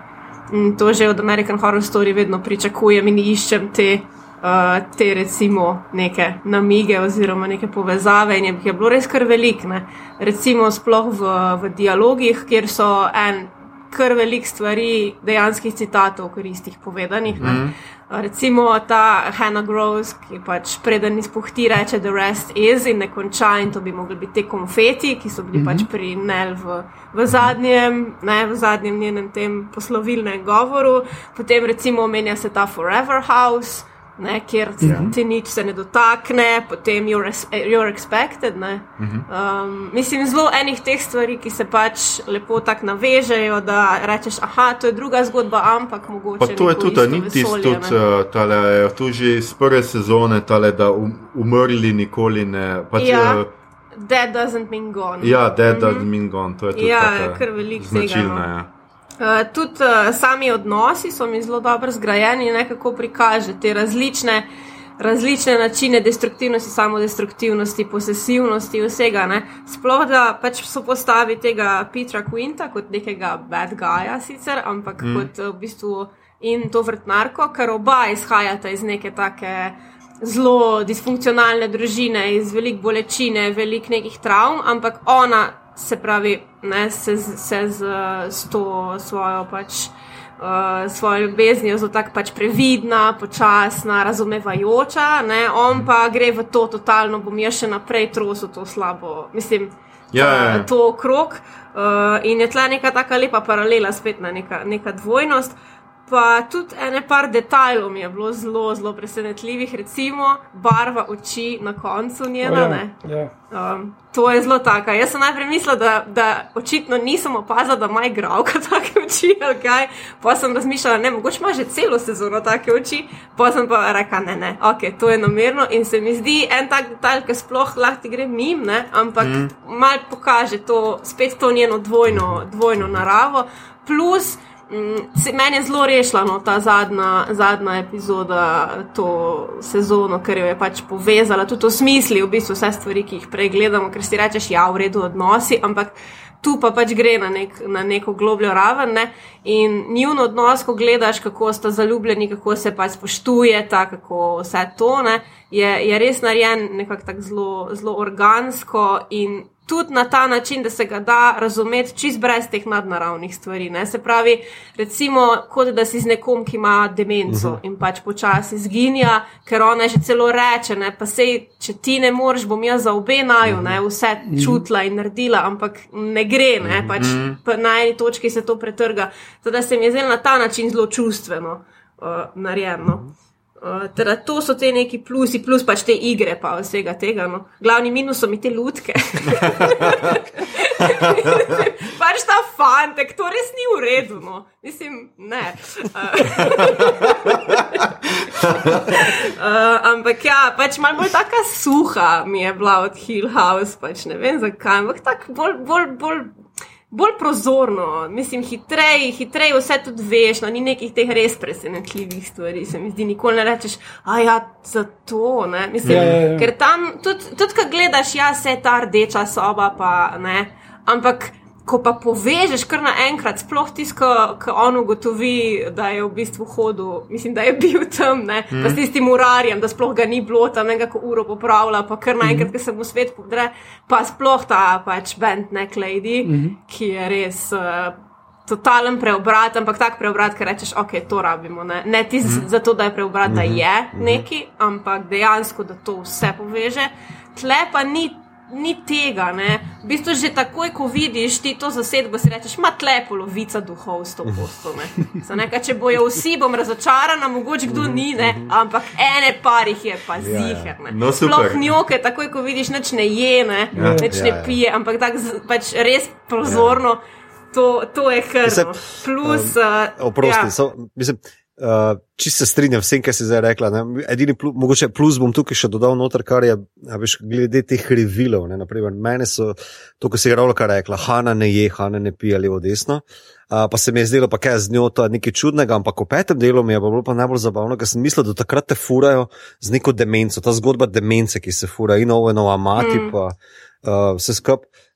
To že od American Horror Story vedno pričakujem in iščem te, uh, te recimo, neke namige oziroma neke povezave. In je, je bilo res kar velik. Ne. Recimo, sploh v, v dialogih, kjer so en kar velik stvari, dejanskih citatov, koristih povedanih. Mm -hmm. Recimo ta Hannah Gross, ki pač preden izpuhti, reče: The rest is in ne konča, in to bi mogli biti te konfeti, ki so bili mm -hmm. pač pri Nel v, v, zadnjem, ne, v zadnjem njenem tem poslovilnem govoru. Potem recimo omenja se ta Forever House ne, kjer ja. ti nič se ne dotakne, potem you're, you're expected. Uh mhm. -huh. um, mislim, zelo enih teh stvari, ki se pač lepo tako navežejo, da rečeš, ah, to je druga zgodba, ampak mogoče. Pa to je tudi, ni tisto, tudi uh, tale, tu že iz prve sezone, tale, da um, umrli nikoli ne. Pač, ja. Uh, Dead doesn't mean gone. Ja, dead mm -hmm. doesn't mean gone. To je tudi ja, kar veliko značilno. Tega, no. ja. Uh, tudi uh, sami odnosi so mi zelo dobro zgrajeni in nekako prikaže te različne, različne načine destruktivnosti, samodestruktivnosti, posesivnosti, vsega. Ne? Sploh da pač so postavi tega Petra Quinta kot nekega bad guyja, sicer, ampak mm. kot uh, v bistvu in to vrtnarko, ker oba izhajata iz neke take. Zelo disfunkcionalne družine, iz velikih bolečine, velikih nekih travm, ampak ona se pravi, ne, se, se z, z to svojo pač. Uh, svojo ljubeznijo zelo tako pač previdna, počasna, razumevajoča, ne? on pa gre v to totalno, bom jaz še naprej trosil to slabo, mislim, ja, ja. Uh, to krok. Uh, in je tle neka taka lepa paralela, spet na neka, neka dvojnost. Uh, Pa tudi ene par detajlov mi je bilo zelo, zelo presenetljivih, recimo barva oči na koncu njena. Oh, ja, ja. Um, to je zelo taka. Jaz sem najprej mislila, da, da očitno nisem opazila, da ima igralka take oči. Okay. Pa sem razmišljala, ne, mogoče ima že celo sezono take oči. Pa sem pa rekla, ne, ne, ok, to je namerno. In se mi zdi en tak detajl, ki sploh lahko gre mim, ne, ampak mm. mal pokaže to, spet to njeno dvojno, dvojno naravo. Plus, Mm, meni je zelo rešila no, ta zadnja, zadnja epizoda to sezono, ker jo je pač povezala tudi v smislu, v bistvu vse stvari, ki jih prej gledamo, ker si rečeš, ja, v redu odnosi, ampak tu pa pač gre na, nek, na neko globljo raven. Ne? In njun odnos, ko gledaš, kako sta zaljubljeni, kako se pač spoštuje, kako vse to, ne, je, je res narejen nekako tako zelo, zelo organsko in tudi na ta način, da se ga da razumeti čist brez teh nadnaravnih stvari. Ne? Se pravi, recimo, kot da si z nekom, ki ima demenco uh -huh. in pač počasi zginja, ker ona že celo reče, ne? pa sej, če ti ne moreš, bom jaz za obe naju, ne? vse čutila in naredila, ampak ne gre, ne? pač pa na eni točki se to pretrga. Zato se mi je zdelo na ta način zelo čustveno uh, narejeno. Uh. Uh, teda to so te neki plusi, plus pač te igre, pa vsega tega. No. Glavni minus so mi te lutke. pač ta fantek, to res ni v redu. No. Mislim, ne. uh, ampak ja, pač malo bolj taka suha mi je bila od Hill House, pač ne vem zakaj, ampak tako bolj, bolj, bolj bolj prozorno, mislim, hitreje, hitreje vse tudi veš, no, ni nekih teh res presenetljivih stvari. Se mi zdi, nikoli ne rečeš, a ja, za to. Mislim, ja, ja, ja. Ker tam, tudi, tudi ko gledaš, ja, se ta rdeča soba, pa ne. Ampak ko pa povežeš kar naenkrat, sploh tisto, ko on ugotovi, da je v bistvu hodil, mislim, da je bil tam, ne, mm. pa s tistim urarjem, da sploh ga ni bilo tam nekako uro popravlja, pa kar naenkrat, mm. ko se mu svet podre, pa sploh ta pač bend nek lady, mm. ki je res. Uh, Totalen preobrat, ampak tak preobrat, ki rečeš, ok, to rabimo. Ne, ne ti mm. zato, da je preobrat, da mhm. je mhm. neki, ampak dejansko, da to vse poveže. Tle pa ni ni tega. Ne. V bistvu že takoj, ko vidiš ti to zasedbo, si rečeš, ima tle polovica duhov s to posto. Če bojo vsi, bom razočarana, mogoče kdo ni, ne. ampak ene parih je pa ja, ja. ziger. No, Sploh njoke, takoj, ko vidiš, neč ne je, ne, ja, neč ne pije, ampak tak, pač res prozorno. To, to je kar. Plus. Um, uh, oprosti, ja. so, mislim, Uh, Čisto se strinjam s tem, kar si zdaj rekla. Ne? Edini plus, mogoče plus bom tukaj še dodal noter, kar je, veš, glede teh revilov. Naprimer, mene so to, kar si ravno kar rekla, Hanna ne je, Hanna ne pije levo desno. Uh, pa se mi je zdelo, pa kaj z njo to je nekaj čudnega, ampak v petem delu mi je bilo pa najbolj zabavno, ker sem mislil, da takrat te furajo z neko demenco, ta zgodba demence, ki se fura in ovo, in ova mati, mm. pa uh, vse skupaj.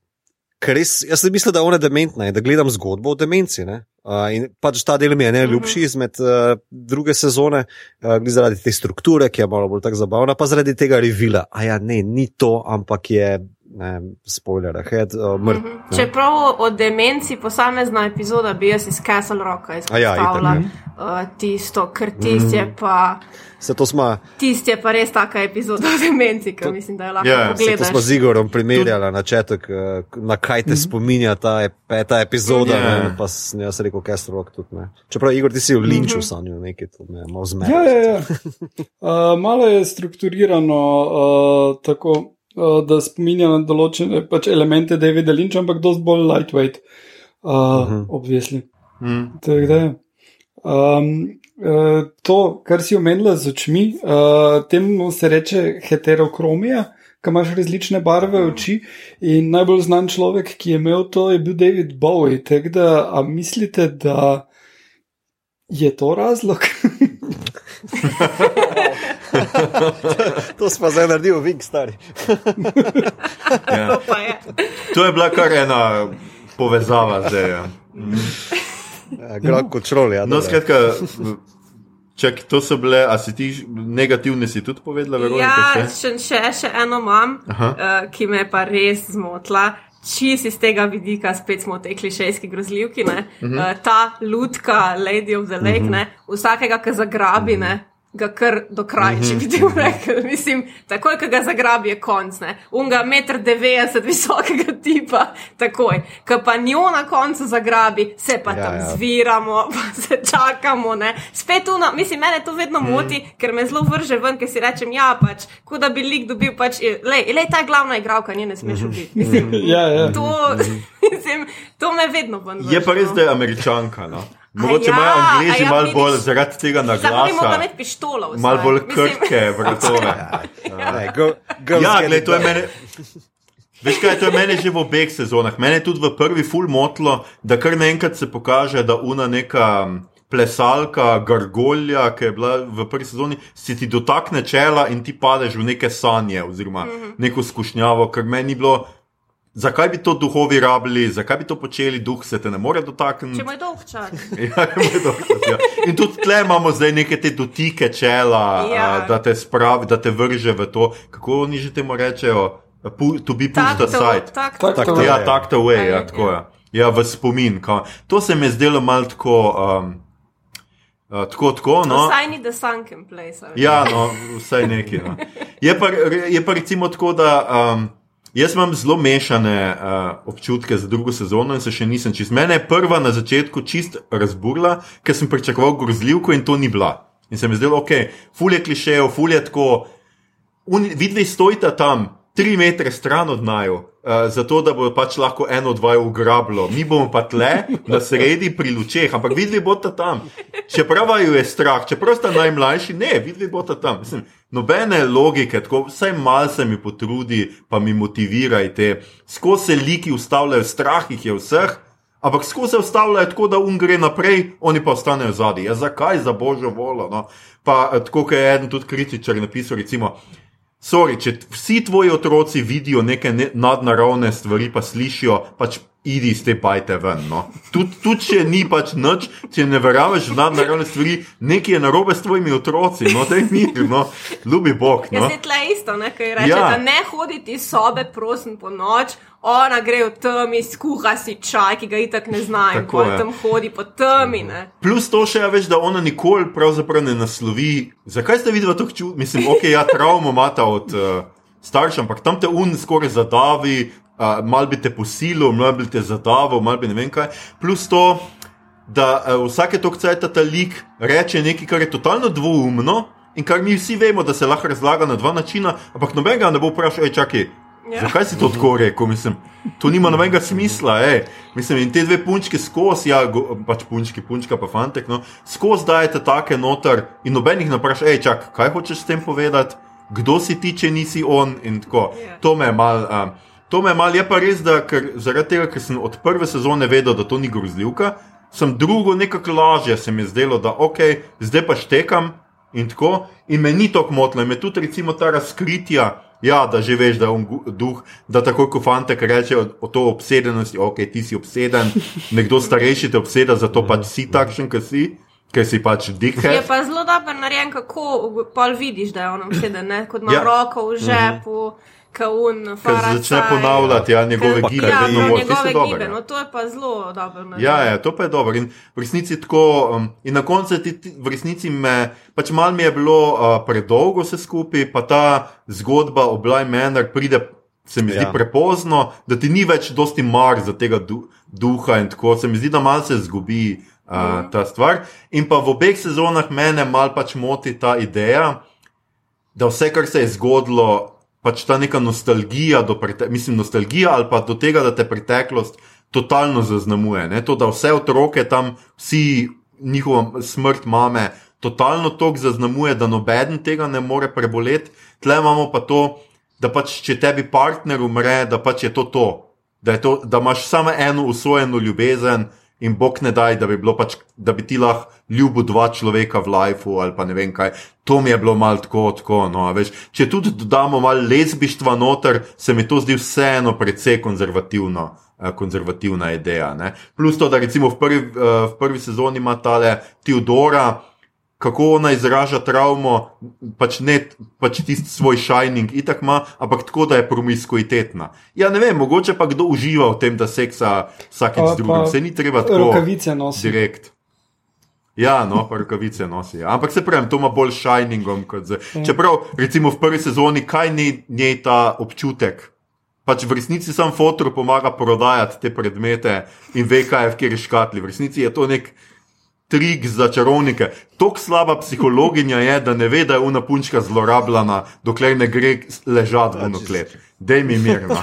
Ker res, jaz sem mislil, da je ona dementna in da gledam zgodbo o demenci. Uh, in pač ta del mi je najljubši mhm. izmed uh, druge sezone, uh, zaradi te strukture, ki je malo bolj tako zabavna, pa zaradi tega revila. A ja, ne, ni to, ampak je. Ne, spoiler, head, uh, mrt, mm -hmm. Čeprav o demenci posamezna epizoda bi jaz iz Castle Rocka izpostavila ja, uh, tisto, ker tisti mm -hmm. je pa. Smo, Tisti je pa res taka epizoda o demenci, ki mislim, da je lahko yeah. Ja, pogledati. To smo z Igorom primerjali na četek, eh, na kaj te mm -hmm. spominja ta, peta epizoda. Yeah. Ne, pa sem jaz rekel, Castle Rock tudi ne. Čeprav Igor, ti si v linču mm -hmm. sanjal nekaj, to me je malo zmedlo. Ja, ja, ja. uh, malo je strukturirano uh, tako, uh, da spominja na določene pač elemente Davida Linča, ampak dosti bolj lightweight, uh, mm -hmm. obvisli. Mm. Um, uh, to, kar si omenila z očmi, uh, temu se reče heterokromija, ki imaš različne barve oči. In najbolj znan človek, ki je imel to, je bil David Bowie. Tako da, a mislite, da je to razlog? to smo zdaj naredili, vik, stari. ja. To je bila kar ena povezava zdaj. Ja. Ja, Grad kot črl. Ja, no, skratka, čak, to so bile, a si ti negativne, si tudi povedala, Veronika? Ja, še, še, še eno imam, uh, ki me je pa res zmotila. Čisi iz tega vidika, spet smo te klišejski grozljivki, uh -huh. uh, ta lutka, Lady of the Lake, uh mhm. -huh. vsakega, ki zagrabi, uh -huh. ne, ga kar do kraja, če bi ti mhm. rekel. Mislim, takoj, ko ga zagrabi, je konc. Ne? Unga 1,90 m visokega tipa, takoj. Ko pa njo na koncu zagrabi, se pa ja, tam ja. zviramo, pa se čakamo. Ne? Spet tu, mislim, mene to vedno mhm. moti, mm. ker me zelo vrže ven, ker si rečem, ja, pač, kot da bi lik dobil, pač, le, le ta glavna igralka, nje ne smeš mhm. ubiti. Mislim, ja, ja. To, mislim, to me vedno ven. Je pa res, no. da je američanka. No? Mogoče ja, imajo ja, angliži ja, malo bolj zaradi tega na glasu. Zdaj moramo imeti pištolo. Malo bolj krke, vrtove. ja, gledaj, to je meni. Veš kaj, to je meni že v obeh sezonah. Mene je tudi v prvi full motlo, da kar naenkrat se pokaže, da una neka plesalka, gargolja, ki je bila v prvi sezoni, si ti dotakne čela in ti padeš v neke sanje oziroma mm -hmm. neko skušnjavo, ker meni ni bilo Zakaj bi to duhovi rabili, zakaj bi to počeli, duh se te ne more dotakniti? Če imaš dolg čas. ja, dolg čas ja. In tudi tle imamo zdaj neke te dotike čela, ja. a, da te spravi, da te vrže v to, kako oni že temu rečejo. to be pushed aside. Tak, Tak, tak, tak, tak. Ja, je. tak to way, ja, Ja, tako je. Ja, v spomin. Kao. To se mi je zdelo malo tako, um, uh, tako, tako, no. Vsaj ni the sunken place. a veš. Ja, no, vsaj nekaj. No. Je, pa, je pa recimo tako, da um, jaz imam zelo mešane uh, občutke za drugo sezono in se še nisem čist. Mene je prva na začetku čist razburila, ker sem pričakoval grozljivko in to ni bila. In se mi zdelo, ok, ful je klišejo, ful je tako. Vidvi stojita tam, tri metre stran od naju, uh, zato da bo pač lahko eno od dvaju ugrabilo. Mi bomo pa tle, na sredi pri lučeh, ampak vidvi bosta tam. Čeprav ju je strah, čeprav sta najmlajši, ne, vidvi bosta tam. Mislim, nobene logike, tako vsaj mal se mi potrudi, pa mi motivirajte. Skozi se liki ustavljajo, strah jih je vseh. Ampak skozi se ustavljajo tako, da um gre naprej, oni pa ostanejo zadaj. Ja, zakaj za božjo voljo? No? Pa eh, tako, je eden tudi kritičar napisal, recimo, sorry, če vsi tvoji otroci vidijo neke ne, nadnaravne stvari, pa slišijo, pač idi iz te bajte ven. No? Tudi tud, če ni pač nič, če ne verjameš v nadnaravne stvari, nekaj je narobe s tvojimi otroci, no, jih mir, no, ljubi Bog. No? Jaz je tle isto, ne, kaj reče, Ja. da ne hoditi iz sobe, prosim, po noč. Ona gre v temi, skuha si čaj, ki ga itak ne zna in pol je. tam hodi po temi. Ne. Plus to še, ja, veš, da ona nikoli pravzaprav ne naslovi. Zakaj ste videli to čut? Mislim, ok, ja, travmo imata od uh, staršev, ampak tam te un skoraj zadavi, uh, mal bi te posilil, mal bi te zadavil, mal bi ne vem kaj. Plus to, da uh, vsake tok cajta ta lik reče nekaj, kar je totalno dvoumno in kar mi vsi vemo, da se lahko razlaga na dva načina, ampak nobenega ne bo vprašal, čakaj. Ja. Zakaj si to tako rekel? Mislim, to nima nobenega smisla. Ej. Mislim, in te dve punčke skozi, ja, go, pač punčki, punčka pa fantek, no, skozi dajete take noter in nobenih ne vpraša, hej, čak, kaj hočeš s tem povedati, kdo si ti, če nisi on in tako. Ja. To me je mal. Um, To me je mal, je pa res, da ker, zaradi tega, ker sem od prve sezone vedel, da to ni grozljivka, sem drugo nekako lažje se mi je zdelo, da ok, zdaj pa štekam in tako. In me ni to motilo, me tudi recimo ta razkritja, ja, da že veš, da je on duh, da takoj ko fantek reče o, o to obsedenosti, ok, ti si obseden, nekdo starejši te obseda, zato pač si takšen, kot si, ker si pač Je dickhead. pa zelo dobro narejen, kako pol vidiš, da je on obseden, ne? kot ima Ja. roko v žepu, kaun, Ker začne ponavljati ja, njegove Pa gibe, Ja. Ti so njegove dobri, gibe, ja. no to je pa zelo dobro narejeno. Ja, ja, to pa je dobro. In v resnici tako, um, in na koncu ti, ti, v resnici me, pač malo mi je bilo uh, predolgo vse skupaj, pa ta zgodba o Bly Manor pride, se mi zdi Ja. prepozno, da ti ni več dosti mar za tega du, duha in tako, se mi zdi, da malo se zgubi uh, ta stvar. In pa v obeh sezonah mene malo pač moti ta ideja, da vse, kar se je zgodilo, pač ta neka nostalgija, mislim, nostalgija ali pa do tega, da te preteklost totalno zaznamuje. Ne? To, da vse otroke tam, vsi njihova smrt mame, totalno tok zaznamuje, da noben tega ne more preboleti. Tle imamo pa to, da pač če tebi partner umre, da pač je to to. Da, je to, da imaš samo eno usvojeno ljubezen, in bog ne daj, da bi, pač, da bi ti lahko ljubil dva človeka v lifeu ali pa ne vem kaj. To mi je bilo malo tako, tako. No, veš, če tudi dodamo malo lezbištva noter, se mi to zdi vseeno precej konzervativno. eh, Konzervativna ideja. Ne? Plus to, da recimo v prvi, eh, v prvi sezoni ima tale Teodora, kako ona izraža travmo, pač ne pač tisti svoj shining, itak ima, ampak tako, da je promiskuitetna. Ja, ne vem, mogoče pa kdo uživa v tem, da seksa vsakič Pa- z drugim, se ni treba tako Rokavice nosi. direkt. Ja, no, pa rokavice nosi. ja. Ampak se pravi, to ima bolj shiningom kot zdaj. Čeprav, recimo v prvi sezoni, kaj ni njej ta občutek? Pač v resnici sam fotor pomaga prodajati te predmete in ve, kaj je v kjer škatli. V resnici je to nek trik za čarovnike. Tako slaba psihologinja je, da ne ve, da je una punčka zlorabljena, dokler ne gre ležati v nuklet. Dej mi mirno.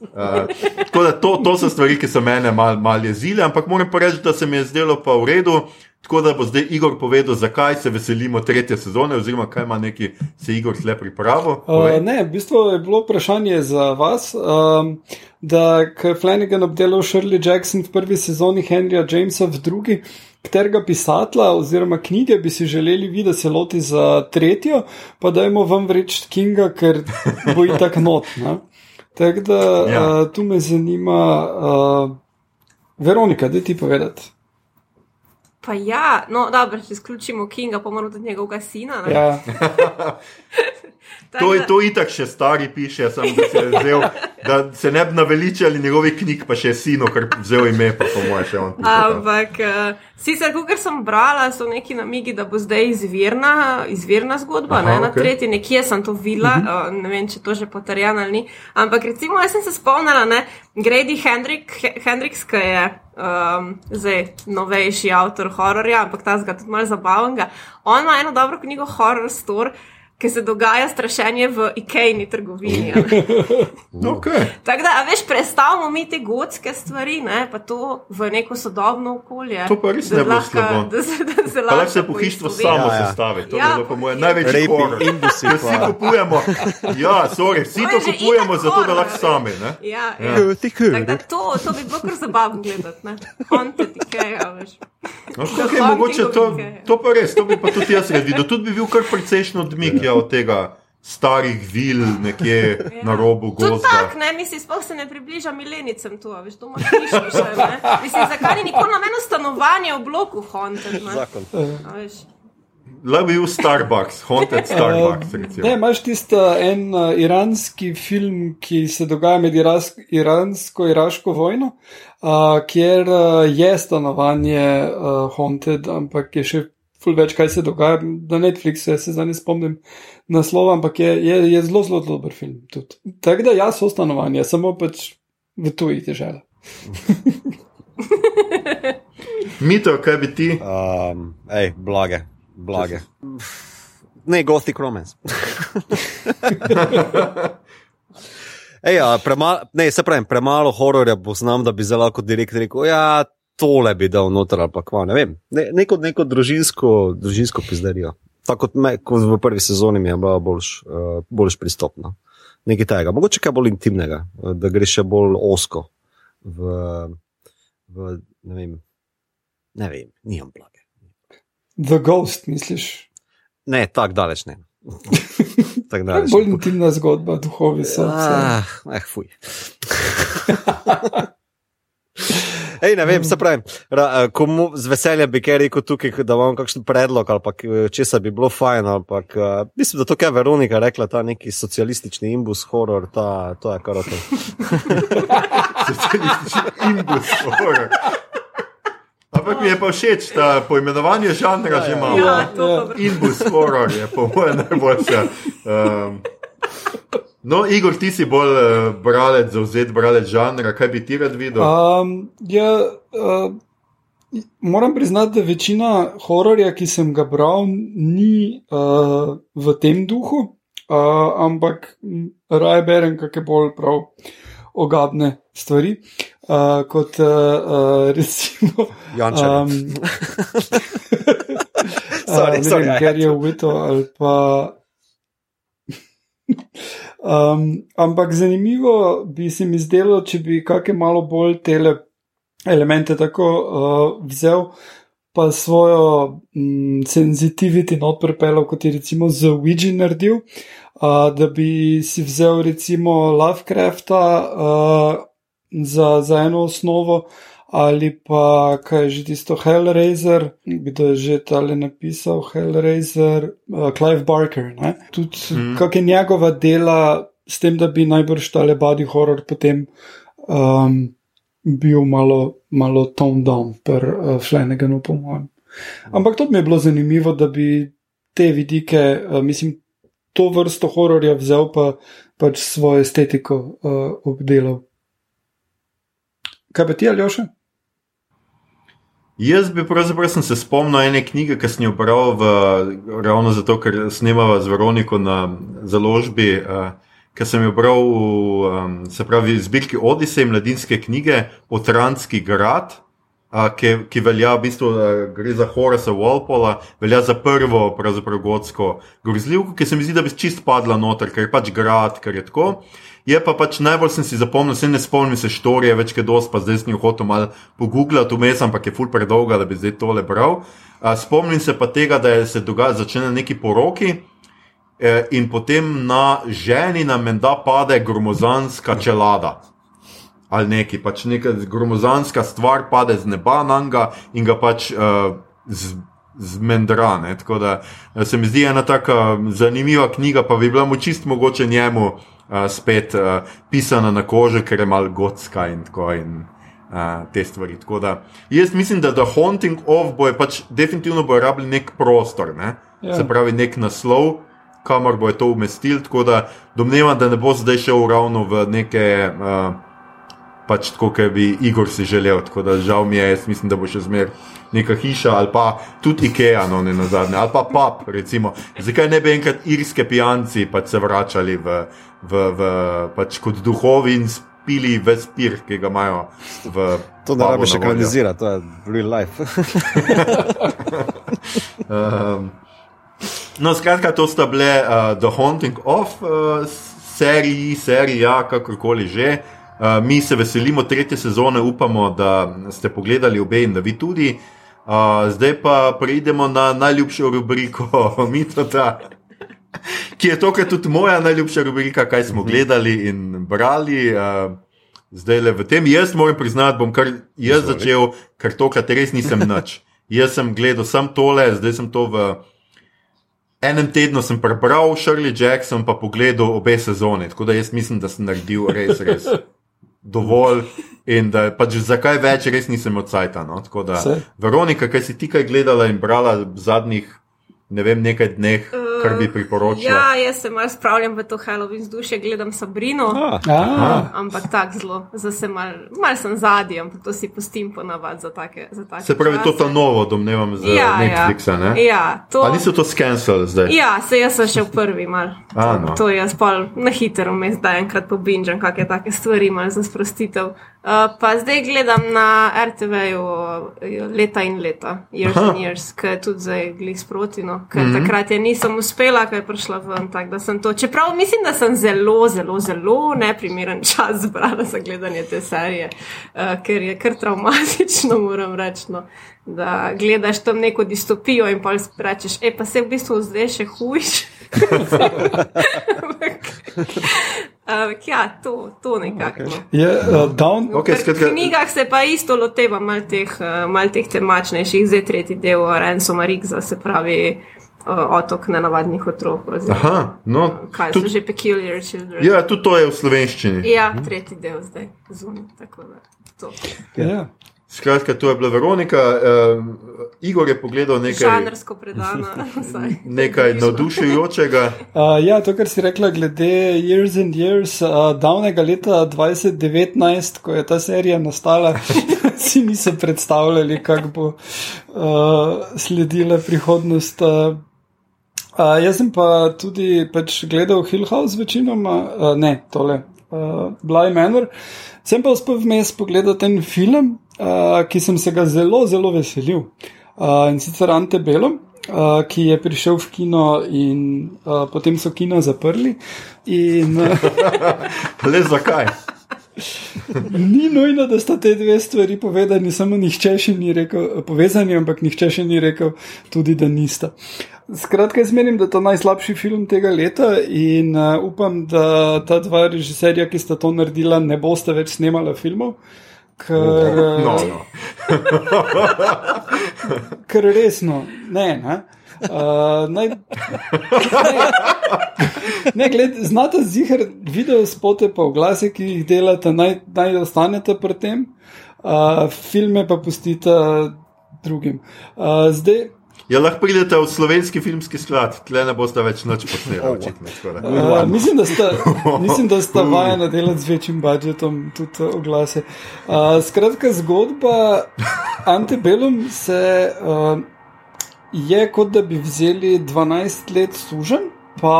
Uh, tako da to, to so stvari, ki so mene malo mal jezile, ampak moram pa reči, da se mi je zdelo pa v redu. Tako da bo zdaj Igor povedal, zakaj se veselimo tretje sezone, oziroma kaj ima neki se Igor tle pripravil. Uh, Povej. ne, v bistvu je bilo vprašanje za vas, um, da je Flanagan obdelal Shirley Jackson v prvi sezoni Henrya Jamesa v drugi, katerega pisatla oziroma knjige bi si želeli vi, da se loti za tretjo, pa dajmo vam vreči Kinga, ker bo i tak not. ne. Tako da Ja. ja. uh, tu me zanima, uh, Veronika, da ti povedati. Pa ja, no dobro, če izključimo Kinga, pa moramo tudi njegovega sina. ne. Ja, To je to itak še stari piše, sem, da, se vzel, da se ne bi naveličali njegovih knjig, pa še sino, ker vzel ime, pa po mojem še on. Ampak, uh, sicer, kot sem brala, so neki namigi, da bo zdaj izvirna, izvirna zgodba, Aha, ne, na okay. tretji, nekje sem to videla, uh -huh. uh, ne vem, če to že potrjeno ali ni. Ampak, recimo, jaz sem se spomnila, ne, Grady Hendrik, Hendriks, ki je um, zdaj novejši avtor hororja, ampak ta zga tudi malo zabavnega. On ima eno dobro knjigo Horror Store ki se dogaja strašenje v Ikejni trgovini. okay. Tako da, veš, predstavljamo mi te gotske stvari, ne, pa to v neko sodobno okolje. To pa res ne bo slabo. Da se, da se lahko se pohištvo samo ja, ja. sestavi. To ja, je po mojem največji horor. Vsi kupujemo. Ja, sorry, vsi to kupujemo zato, da lahko sami. Ne? Ja, ja. ja. Da, to, to bi bilo kar zabavno gledati. Haunted Ikeja, veš. No, okay, mogoče to, to pa res, to bi pa tudi jaz videl. Tudi bi bil kar precejšen odmik. Ja nekje od tega starih vil, nekje ja. na robu gozda. Tako, ne, mislim, sploh se ne približa milenicam tu, veš, to imaš še, ne. Mislim, zakaj ni nikoli na meno stanovanje v bloku Haunted, ne? Zakon. Le bil Starbucks, Haunted Starbucks. Uh, ne, imaš tisti en uh, iranski film, ki se dogaja med iransko-iraško vojno, uh, kjer uh, je stanovanje uh, Haunted, ampak je še ful več, kaj se dogaja na Netflixu, se zdaj ne spomnim naslova, ampak je, je, je zelo, zelo dober film. Tako da jaz so stanovanje, samo pač v tuji težave. Mito, kaj bi ti? Um, ej, blage, blage. Ne, gothic romance. Ej, premalo, ne, se pravi, premalo hororja bo znam, da bi zelo lahko direkt rekel, ja, tole bi dal noter ali pa kva, ne vem. Ne, neko, neko družinsko, družinsko pizderijo. Tako kot, me, kot v prvi sezoni mi je bila boljš, uh, boljš pristopna. Nekaj tega, mogoče kaj bolj intimnega, uh, da gre še bolj osko. V, v, ne vem, ne vem, nimam blage. The Ghost, misliš? Ne, tako daleč ne. tak daleč, bolj intimna zgodba, duhovi so. Ah, eh, fuj. Ej, ne vem, se pravi, ra, komu, z veseljem bi kaj rekel tukaj, da imam kakšen predlog ali če se bi bilo fajn. Ampak, uh, mislim, da to, kar je Veronika rekla, ta neki socialistični imbus horor, ta, to je kar to. socialistični imbus horor. Ampak mi je pa všeč, da poimenovanje žanra že imamo. Ja, ja. Imbus horor je po mojem najboljše. Um, No, Igor, ti si bolj uh, bralec, zauzet bralec žanra, kaj bi ti rad videl? Um, ja, uh, moram priznati, da večina hororja, ki sem ga bral, ni uh, v tem duhu, uh, ampak raje berem kakšne bolj prav ogabne stvari. Uh, kot uh, uh, recimo. Um, sorry, uh, sorry, Gary Ovito ali pa. Um, ampak zanimivo bi se mi zdelo, če bi kakšne malo bolj tele elemente tako uh, vzel, pa svojo um, senzitiviti not prepelal, kot je recimo z Ouija naredil, uh, da bi si vzel recimo Lovecrafta uh, za, za eno osnovo ali pa kaj je že tisto Hellraiser, kdo je že tale napisal Hellraiser, uh, Clive Barker. Ne? Tudi mm. kak je njegova dela, s tem, da bi najbrž tale body horror potem um, bil malo, malo toned down per uh, Flanaganu, po mojem. Ampak to mi je bilo zanimivo, da bi te vidike, uh, mislim, to vrsto hororja vzel pa pač svojo estetiko uh, obdelal. Kaj pa ti ali še? Jaz bi pravzaprav se spomnil ene knjige, ki sem jo bral, v, ravno zato, ker snemava z Veroniko na založbi, uh, ki sem jo bral v um, zbirki Odisej, mladinske knjige, Otranski grad, uh, ki, ki velja v bistvu, uh, gre za Horasa Walpola, velja za prvo pravzaprav gotsko grozljivko, ki se mi zdi, da bi čist padla noter, ker je pač grad, ker je tako. Je pa pač najbolj sem si zapomnil, se ne spomnim se štorije, več kot dos, pa zdaj sem jih hotel malo pogooglati, vmes, ampak je ful predolga, da bi zdaj tole bral. A, spomnim se pa tega, da se dogaja, začne neki poroki eh, in potem na ženi nam menda pade gromozanska čelada. Ali neki, pač neka gromozanska stvar pade z neba na njega in ga pač uh, z, zmendrane. Tako da uh, se mi zdi ena tako zanimiva knjiga, pa bi bila mu čist mogoče njemu uh, spet uh, pisana na kože, ker je mal gotska in tako in. Uh, te stvari. Da, jaz mislim, da The Haunting of bo pač definitivno bo rabili nek prostor, ne? ja. se pravi nek naslov, kamor bo to umestil. Tako da domnevam, da ne bo zdaj šel ravno v neke. Uh, pač tako, kot bi Igor si želel. Tako da žal mi je, jaz mislim, da bo še zmer neka hiša ali pa tudi Ikea, no ne na zadnje, ali pa pap, recimo. Zakaj ne bi enkrat irske pijanci pač se vračali v, v, v pač kot duhovi in spili ves pir, ki ga imajo v. To da rabiš ekranizirati, to je real life. um, no, skratka, to sta bile uh, The Haunting of uh, seriji, serija, kakorkoli že. Uh, mi se veselimo tretje sezone, upamo, da ste pogledali obe in da vi tudi. Uh, zdaj pa preidemo na najljubšo rubriko Mitota, ki je tokrat tudi moja najljubša rubrika, kaj smo gledali in brali. Uh, zdaj le v tem, jaz moram priznati, bom kar jaz začel, ker tokrat res nisem nič. Jaz sem gledal samo tole, zdaj sem to v enem tednu prebral, Shirley Jackson pa pogledal obe sezone. Tako da jaz mislim, da sem naredil res, res dovolj. In da pač zakaj več, res nisem odsajtan. No? Veronika, kaj si ti kaj gledala in brala zadnjih, ne vem, nekaj dneh? Uh kar bi priporočil. Ja, jaz se malo spravljam v to Halloween vzdušje, gledam Sabrino. Ah. Ah. Ampak tako zelo, zdaj se mal, mal sem zadnji, ampak to si pustim ponavadi za take. Za take se pravi, čase. to je to novo, domnevam, za ja, ja. Netflixa. Ne? Ja, to... Ali niso to skenirali zdaj? Ja, se jaz sem še v prvi mal. Ah, no. To je jaz pa na hitro, me zdaj enkrat pobinjam, kakšne take stvari mal za sprostitev. Uh, pa zdaj gledam na RTV-ju leta in leta, years Aha. and years, ki je tudi zdaj glih sproti. No, ker mm -hmm. takrat je nisem uspela, ker je prišla ven. Tak, Čeprav mislim, da sem zelo, zelo, zelo neprimeren čas zbrala za gledanje te serije, uh, ker je kar traumatično, moram reči. No, da gledaš tam neko distopijo in pa rečeš, e pa se v bistvu zdaj še hujš. Ampak ja, to, to nekako. Okay. No. Yeah, uh, down, okay, v knjigah se pa isto loteva mal teh, uh, mal teh temačnejših, zdaj tretji del Ransoma Rigza, se pravi uh, otok nenavadnih otrok. Aha, no, kaj tudi, so že peculiar children. Ja, tudi to je v slovenščini. Ja, tretji del zdaj zunaj. Ja. Skratka, to je bila Veronika. Uh, Igor je pogledal nekaj. Žanrsko predano. nekaj navdušujočega. Uh, ja, to, kar si rekla glede Years and Years, uh, davnega leta 2019, ko je ta serija nastala, si niso predstavljali, kako bo uh, sledila prihodnost. Uh, uh, jaz sem pa tudi pač gledal Hill House večinoma, uh, ne tole, uh, Bly Manor. Sem pa uspel vmes pogledati ten film uh, ki sem se ga zelo, zelo veselil. Uh, in sicer Ante Belo, uh, ki je prišel v kino in uh, potem so kino zaprli. In, uh, Le zakaj? ni nujno, da sta te dve stvari povedani, samo nihče še ni rekel, povezani, ampak nihče še ni rekel, tudi da nista. Skratka, jaz menim, da je to najslabši film tega leta in uh, upam, da ta dva režiserja, ki sta to naredila, ne boste več snemala filmov. Uh, Ker, no, no. ker resno, ne. ne. Uh, naj, ne, ne gled, znate zihar video spote pa v glase, ki jih delate, naj, naj ostanete pri tem, uh, filme pa pustite drugim. Uh, zdaj, Ja, lahko pridete v slovenski filmski sklad, tle ne boste več noč posneli. Uh, mislim, da sta, mislim, da sta vajena delati z večjim budžetom tudi oglase. Uh, skratka, zgodba Antebellum se uh, je kot da bi vzeli 12 let služen, pa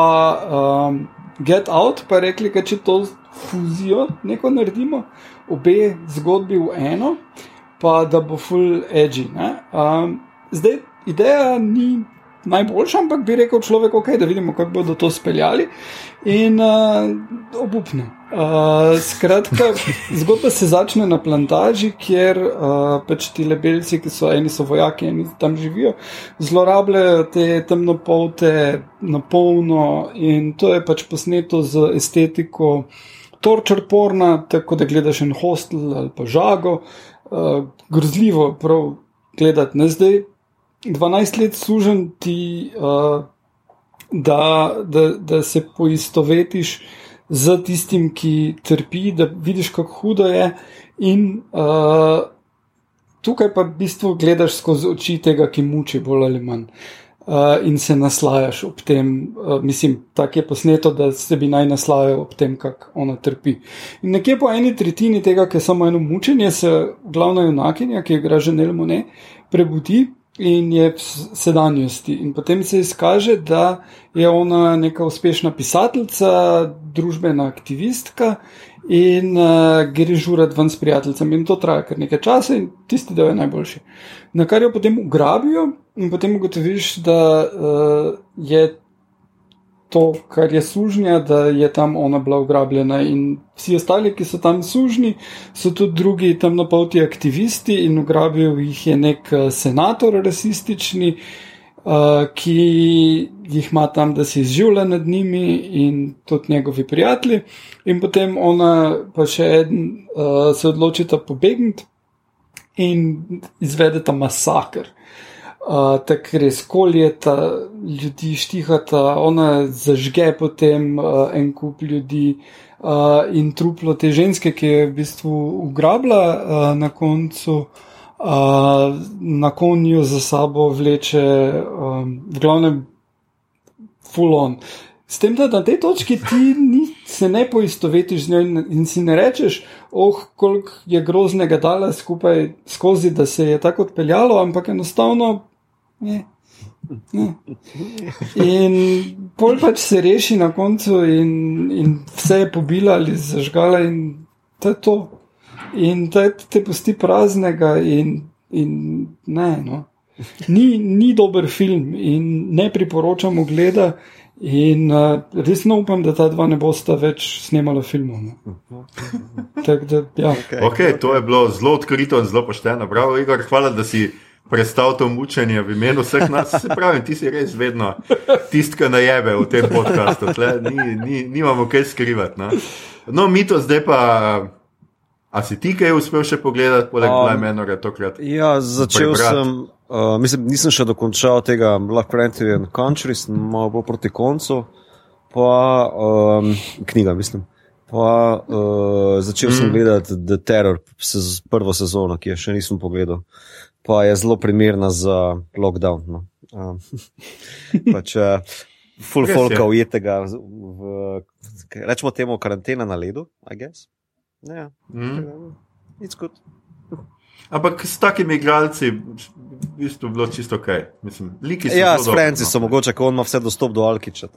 um, get out, pa rekli, da če to fuzijo, neko naredimo, obe zgodbi v eno, pa da bo full edgy. Um, zdaj, ideja ni najboljša, ampak bi rekel človek, okay, da vidimo, kako bodo to speljali. In uh, obupno. Uh, skratka, zgodba se začne na plantaži, kjer uh, pač ti lebelci, ki so eni so vojaki, eni tam živijo, zlorabljajo te temnopolte na polno in to je pač posneto z estetiko torture porna, tako da gledaš en hostel ali pa žago. Uh, grozljivo prav gledati, ne zdaj 12 let služen ti, uh, da, da, da se poistovetiš z tistim, ki trpi, da vidiš, kako hudo je. In uh, tukaj pa v bistvu gledaš skozi oči tega, ki muči bolj ali manj. Uh, in se naslajaš ob tem, uh, mislim, tako je posneto, da se bi naj naslajal ob tem, kako ona trpi. In nekje po eni tretjini tega, ki je samo eno mučenje, se glavna junakinja, ki je gražen Elmo, prebudi in je v sedanjosti. In potem se izkaže, da je ona neka uspešna pisateljica, družbena aktivistka in uh, gre žurat ven s prijateljem. In to traja kar nekaj časa in tisti, da je najboljši. Na kar jo potem ugrabijo in potem ugotoviš, da uh, je to, kar je sužnja, da je tam ona bila ugrabljena. In vsi ostali, ki so tam sužni, so tudi drugi temnopolti aktivisti in ugrabil jih je nek eh, senator rasistični, uh, ki jih ima tam, da se izživlja nad njimi in tudi njegovi prijatelji. In potem ona pa še en uh, se odločita pobegniti in izvedeta masakr uh, tako res koljeta, ljudi štihata, ona zažge potem uh, en kup ljudi uh, in truplo te ženske, ki je v bistvu ugrabila uh, na koncu. Uh, na konju za sabo vleče, um, v glavnem, fulon. S tem, da na tej točki ti ni, se ne poistovetiš z njo in, in si ne rečeš, oh, koliko je groznega dala skupaj skozi, da se je tako odpeljalo, ampak enostavno Ne. Ne. In pol pač se reši na koncu, in, in vse je pobila ali zažgala, in to je to. In to te pusti praznega, in, in ne. No. Ni, ni dober film, in ne priporočam ogleda. In uh, resno upam, da ta dva ne bosta več snemala filmov. No. Da, ja. okay, okay, to je bilo zelo odkrito in zelo pošteno. Bravo, Igor, hvala, da si prestal to mučenje v imenu vseh nas. Se pravi, ti si res vedno tisti, ki najebe v tem podkastu. Ni, ni, nimamo kaj skrivati. No, no mi to zdaj pa. A si ti kaj uspel še pogledati, poleg um, Lajmenora tokrat? Ja, začel prebrat. sem, uh, mislim, nisem še dokončal tega Panther and Country, malo bo proti koncu, pa um, knjiga, mislim. Pa uh, začel mm. sem gledati The Terror, se, prvo sezono, ki je še nisem pogledal pa je zelo primerna za lockdown. No. Um, pač, uh, full folka ujetega, v, rečemo temu, karantena na ledu, I guess. Ja, mm. it's good. Ampak s takimi igralci v bistvu bilo čisto ok. Mislim, ja, s Franci so no. mogoče, ko on ima vse dostop do Alkiča.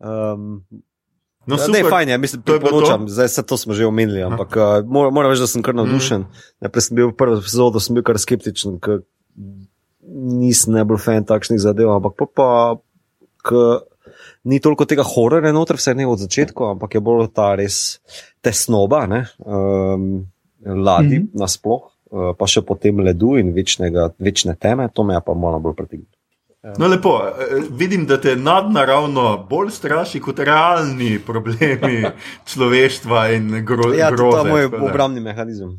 um, No, ja, ne, fajn je, mislim, priporočam, zdaj se to smo že omenili, ampak uh, moram reči, da sem kar mm. navdušen. Mm. Najprej sem bil v prvi epizodi, sem bil kar skeptičen, ker nisem najbolj fan takšnih zadev, ampak pa, pa k, ni toliko tega horora noter, vse ne od začetka, ampak je bolj ta res tesnoba, ne, um, ladi mm. nasploh, uh, pa še potem ledu in večnega, večne teme, to me je pa malo bolj pritegnilo. No, lepo. Vidim, da te nadnaravno bolj straši kot realni problemi človeštva in grozote. Ja, to je moj obrambni mehanizem.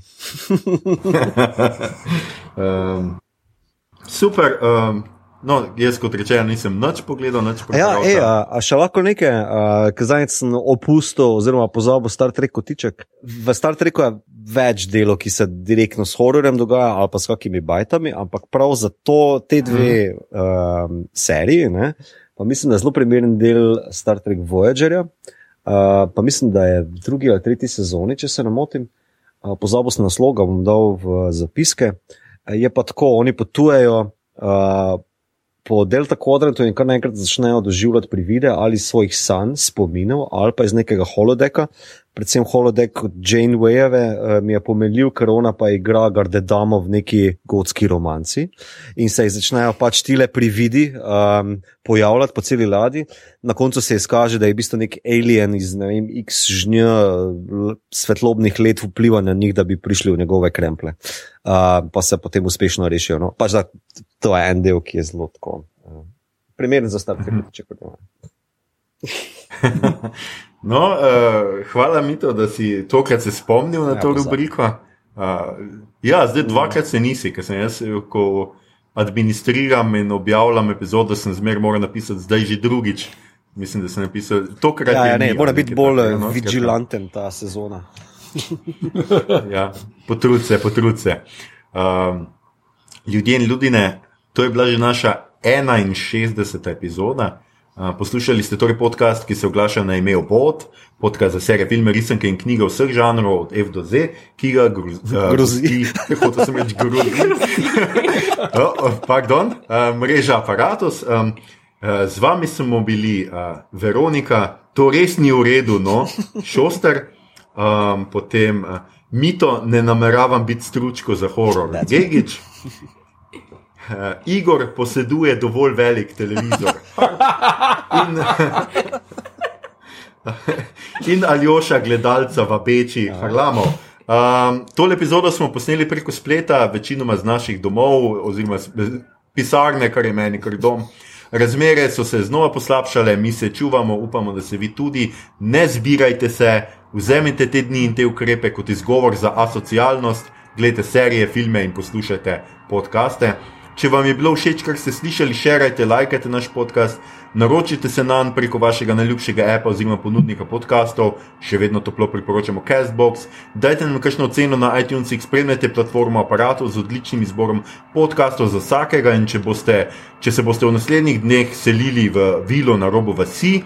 um, super. Um, No, jaz, kot rečeno, nisem nič pogledal, nič pogledal. Ja, ej, a, a še lahko nekaj, ker zdaj sem opustil, oziroma pozabil Star Trek kotiček. V Star Treku je več delov, ki se direktno s hororjem dogaja, ali pa s kakimi bajtami, ampak prav za to, te dve hmm. um, seriji, ne, pa mislim, da je zelo primeren del Star Trek Voyagerja. Uh, pa mislim, da je drugi ali tretji sezoni, če se ne motim. Uh, pozabil sem naslov, ga bom dal v zapiske. Je pa tako, oni potujejo. Uh, po delta kvadrantu in kar naenkrat začnejo doživljati privide ali svojih sanj, spominov ali pa iz nekega holodeka. Predvsem holodek od Jane Wayeve uh, mi je pomenil, ker ona pa igra Gardedamo v neki gotski romanci in se začnejo pač tile prividi um, pojavljati po celi ladji. Na koncu se izkaže, da je v bistvu nek alien iz ne vem, x žnja svetlobnih let vpliva na njih, da bi prišli v njegove kremple. Uh, pa se potem uspešno rešijo. No? Pač da, to je en del, ki je zelo tako. Uh, primeren za start, če kot ima. No, uh, hvala mi to, da si tokrat se spomnil na ja, to rubriko. Uh, ja, zdaj dvakrat se nisi, ker sem jaz, ko administriram in objavljam epizodo, sem zmeraj moral napisati, zdaj že drugič. Mislim, da sem napisal tokrat. Ja, ja, ne, mora biti bolj takega, no, vigilanten ta sezona. Ja, potrud se, potrud se. Um, ljudje in ljudine, to je bila že naša 61. epizoda. Poslušali ste torej podcast, ki se oglaša na ime Obod, podcast za serije filme, risanke in knjige vseh žanrov, od F do Z, ki ga groz, uh, Grozi. Hotel sem reči grozi. oh, pardon, uh, mreža aparatus. Um, uh, z vami smo bili uh, Veronika, to res ni v redu, no, šoster. Um, potem uh, Mito, ne nameravam biti stručko za horor. Gegič. Uh, Igor poseduje dovolj velik televizor. In, in Aljoša, gledalca v Beči, Harlamo. Um, tole epizodo smo posneli preko spleta, večinoma z naših domov, oziroma pisarne, kar je meni, kar je dom. Razmere so se znova poslabšale, mi se čuvamo, upamo, da se vi tudi. Ne zbirajte se, vzemite te dni in te ukrepe kot izgovor za asocialnost, gledajte serije, filme in poslušajte podkaste. Če vam je bilo všeč, kar ste slišali, širite, lajkajte naš podcast, naročite se nam preko vašega najljubšega appa oziroma ponudnika podkastov, še vedno toplo priporočamo Castbox. Dajte nam kakšno oceno na iTunesih, spremljajte platformo aparatov z odličnim izborom podkastov za vsakega in če, boste, če se boste v naslednjih dneh selili v vilo na robu vasi,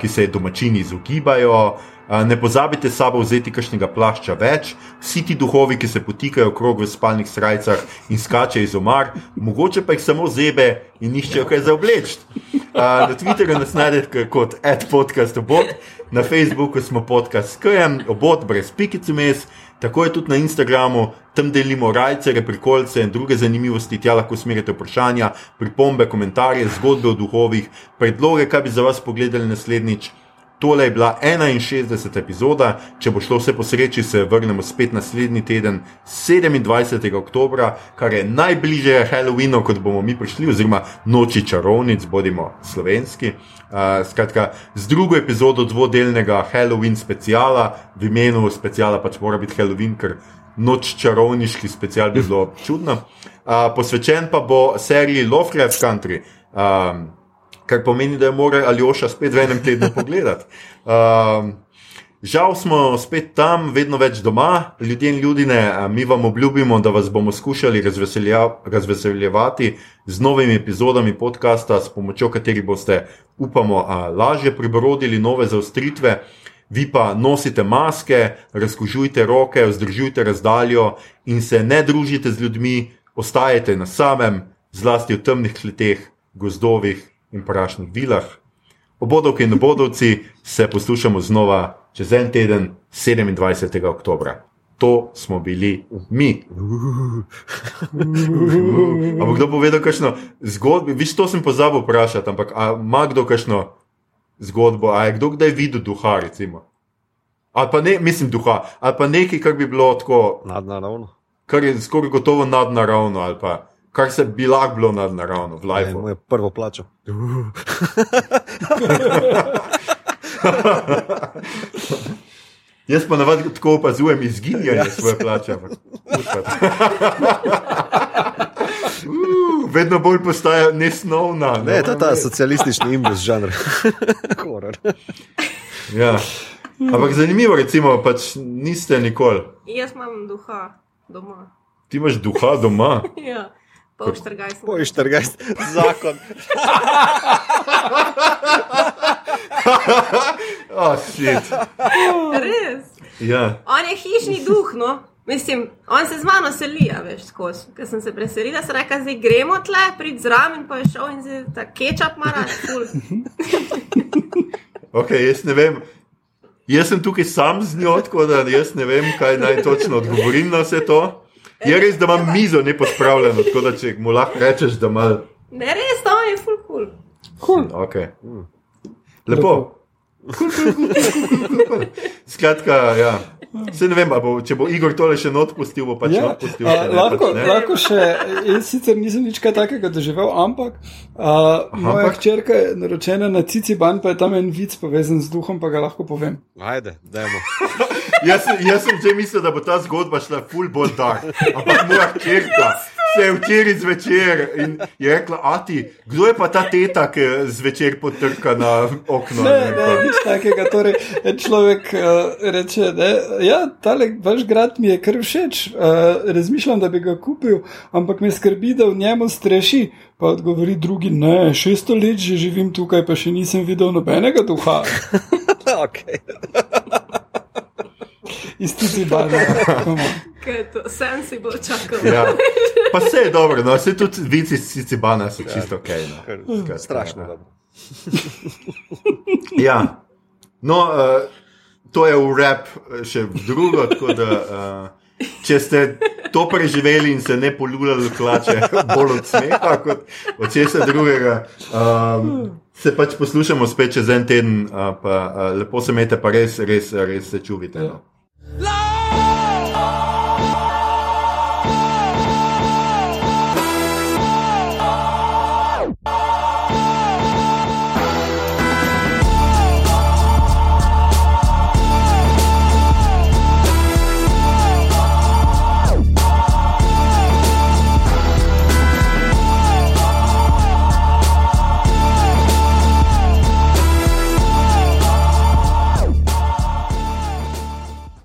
ki se domačini izogibajo. Ne pozabite s sabo vzeti kakšnega plašča več, vsi ti duhovi, ki se potikajo okrog v spalnih srajcah in skačejo iz omar, mogoče pa jih samo zebe in iščejo kaj za obleč. Na Twitterju nas najdete kot adpodcast obot, na Facebooku smo podcast SKM, obot brez pikic vmes, tako je tudi na Instagramu, tam delimo rajce, prikolce in druge zanimivosti, tja lahko usmerite vprašanja, pripombe, komentarje, zgodbe o duhovih, predloge, kaj bi za vas pogledali naslednjič. Tole je bila 61. epizoda, če bo šlo vse po sreči, se vrnemo spet naslednji teden, 27. oktober, kar je najbližje Halloweenu, kot bomo mi prišli, oziroma noči čarovnic, bodimo slovenski. Uh, skratka, z drugo epizodo dvodelnega Halloween speciala, v imenu speciala pač mora biti Halloween, ker noč čarovniški special bi bilo čudno. Uh, posvečen pa bo seriji Lovecraft Country. Um, kar pomeni, da jo mora Aljoša spet v enem tednu pogledati. Um, žal smo spet tam, vedno več doma, ljudje in ljudine, mi vam obljubimo, da vas bomo skušali razveseljevati z novimi epizodami podcasta, s pomočjo katerih boste, upamo, lažje prebrodili nove zaostritve. Vi pa nosite maske, razkužujte roke, vzdržujte razdaljo in se ne družite z ljudmi, ostajajte na samem, zlasti v temnih kleteh, gozdovih in prašnih vilah. Obodovke in obodovci se poslušamo znova čez en teden, 27. oktober. To smo bili mi. Ampak kdo povedal, kakšno zgodbo? Viš, to sem pozabil vprašati, ampak a ima kdo kakšno zgodbo, a je kdo kdaj videl duha, recimo? Ali pa ne, mislim, duha, ali pa nekaj, kar bi bilo tako, Nadnaravno. kar je skoraj gotovo nadnaravno, ali pa kar se bi lahko bilo nadnaravno v Ne, lifeu. Moj prvo plačo. Jaz pa navadno tako opazujem izginjanje svoje plače. Uh, Vedno bolj postaja nesnovna. no. Ne, to je ta socialistični imbus žanr. Horror. Ja. Ampak zanimivo, recimo, pač niste nikoli. Jaz imam duha doma. Ti imaš duha doma. Ja, pol štrgaj sem. Poj 14, zakon. Oh, shit. Res. Ja. On je hišni duh, no. Mislim, on se z mano seli, a veš, skozi. Ker sem se preselila, sem rekla, zdaj gremo tle, prid zraven, pa je šel in zdaj ta kečap mara, ful. Okay, jaz ne vem. Jaz sem tukaj sam z njo, tako da jaz ne vem, kaj naj točno odgovorim na vse to. Je res, da imam mizo ne pospravljeno, tako da če mu lahko rečeš, da mal. Ne res, to je ful kul. Cool. Okay. Lepo. Skratka, ja. Se ne vem, bo, če bo Igor tole še not pustil, bo pač Ja, not pustil. a, če ne, lahko, pač lahko še, jaz sicer nisem nič kaj takega doživel, ampak a, moja hčerka je naročena na Ciciban, pa je tam en vic povezan z duhom, pa ga lahko povem. Ajde, dajmo. Jaz, sem- jaz sem že mislil, da bo ta zgodba šla full bolj dark. Ampak moja hčerka se je včeraj zvečer in je rekla: Ati, kdo je pa ta teta, ki zvečer potrka na okno? Ne, ne, rekel, nič takega. Torej, človek uh, reče, da ja, tale vaš grad mi je kar všeč, uh, razmišljam, da bi ga kupil, ampak me skrbi, da v njemu streši. Pa odgovori drugi, ne, 600 let že živim tukaj, pa še nisem videl nobenega duha. okay. Iz? Sem si bolj čakal. Ja. Pa vse je dobro, no, vse tudi vici iz Cicibana so čisto ok. No. Kar, Skratka, strašno ja. dobro. Ja, no, uh, to je v rap eh, še drugo, tako da uh, če ste to preživeli in se ne polulali klače bolj od smeha kot od česa drugega, um, se pač poslušamo spet čez en teden, uh, pa uh, lepo se imejte, pa res, res, res se čuvite. No.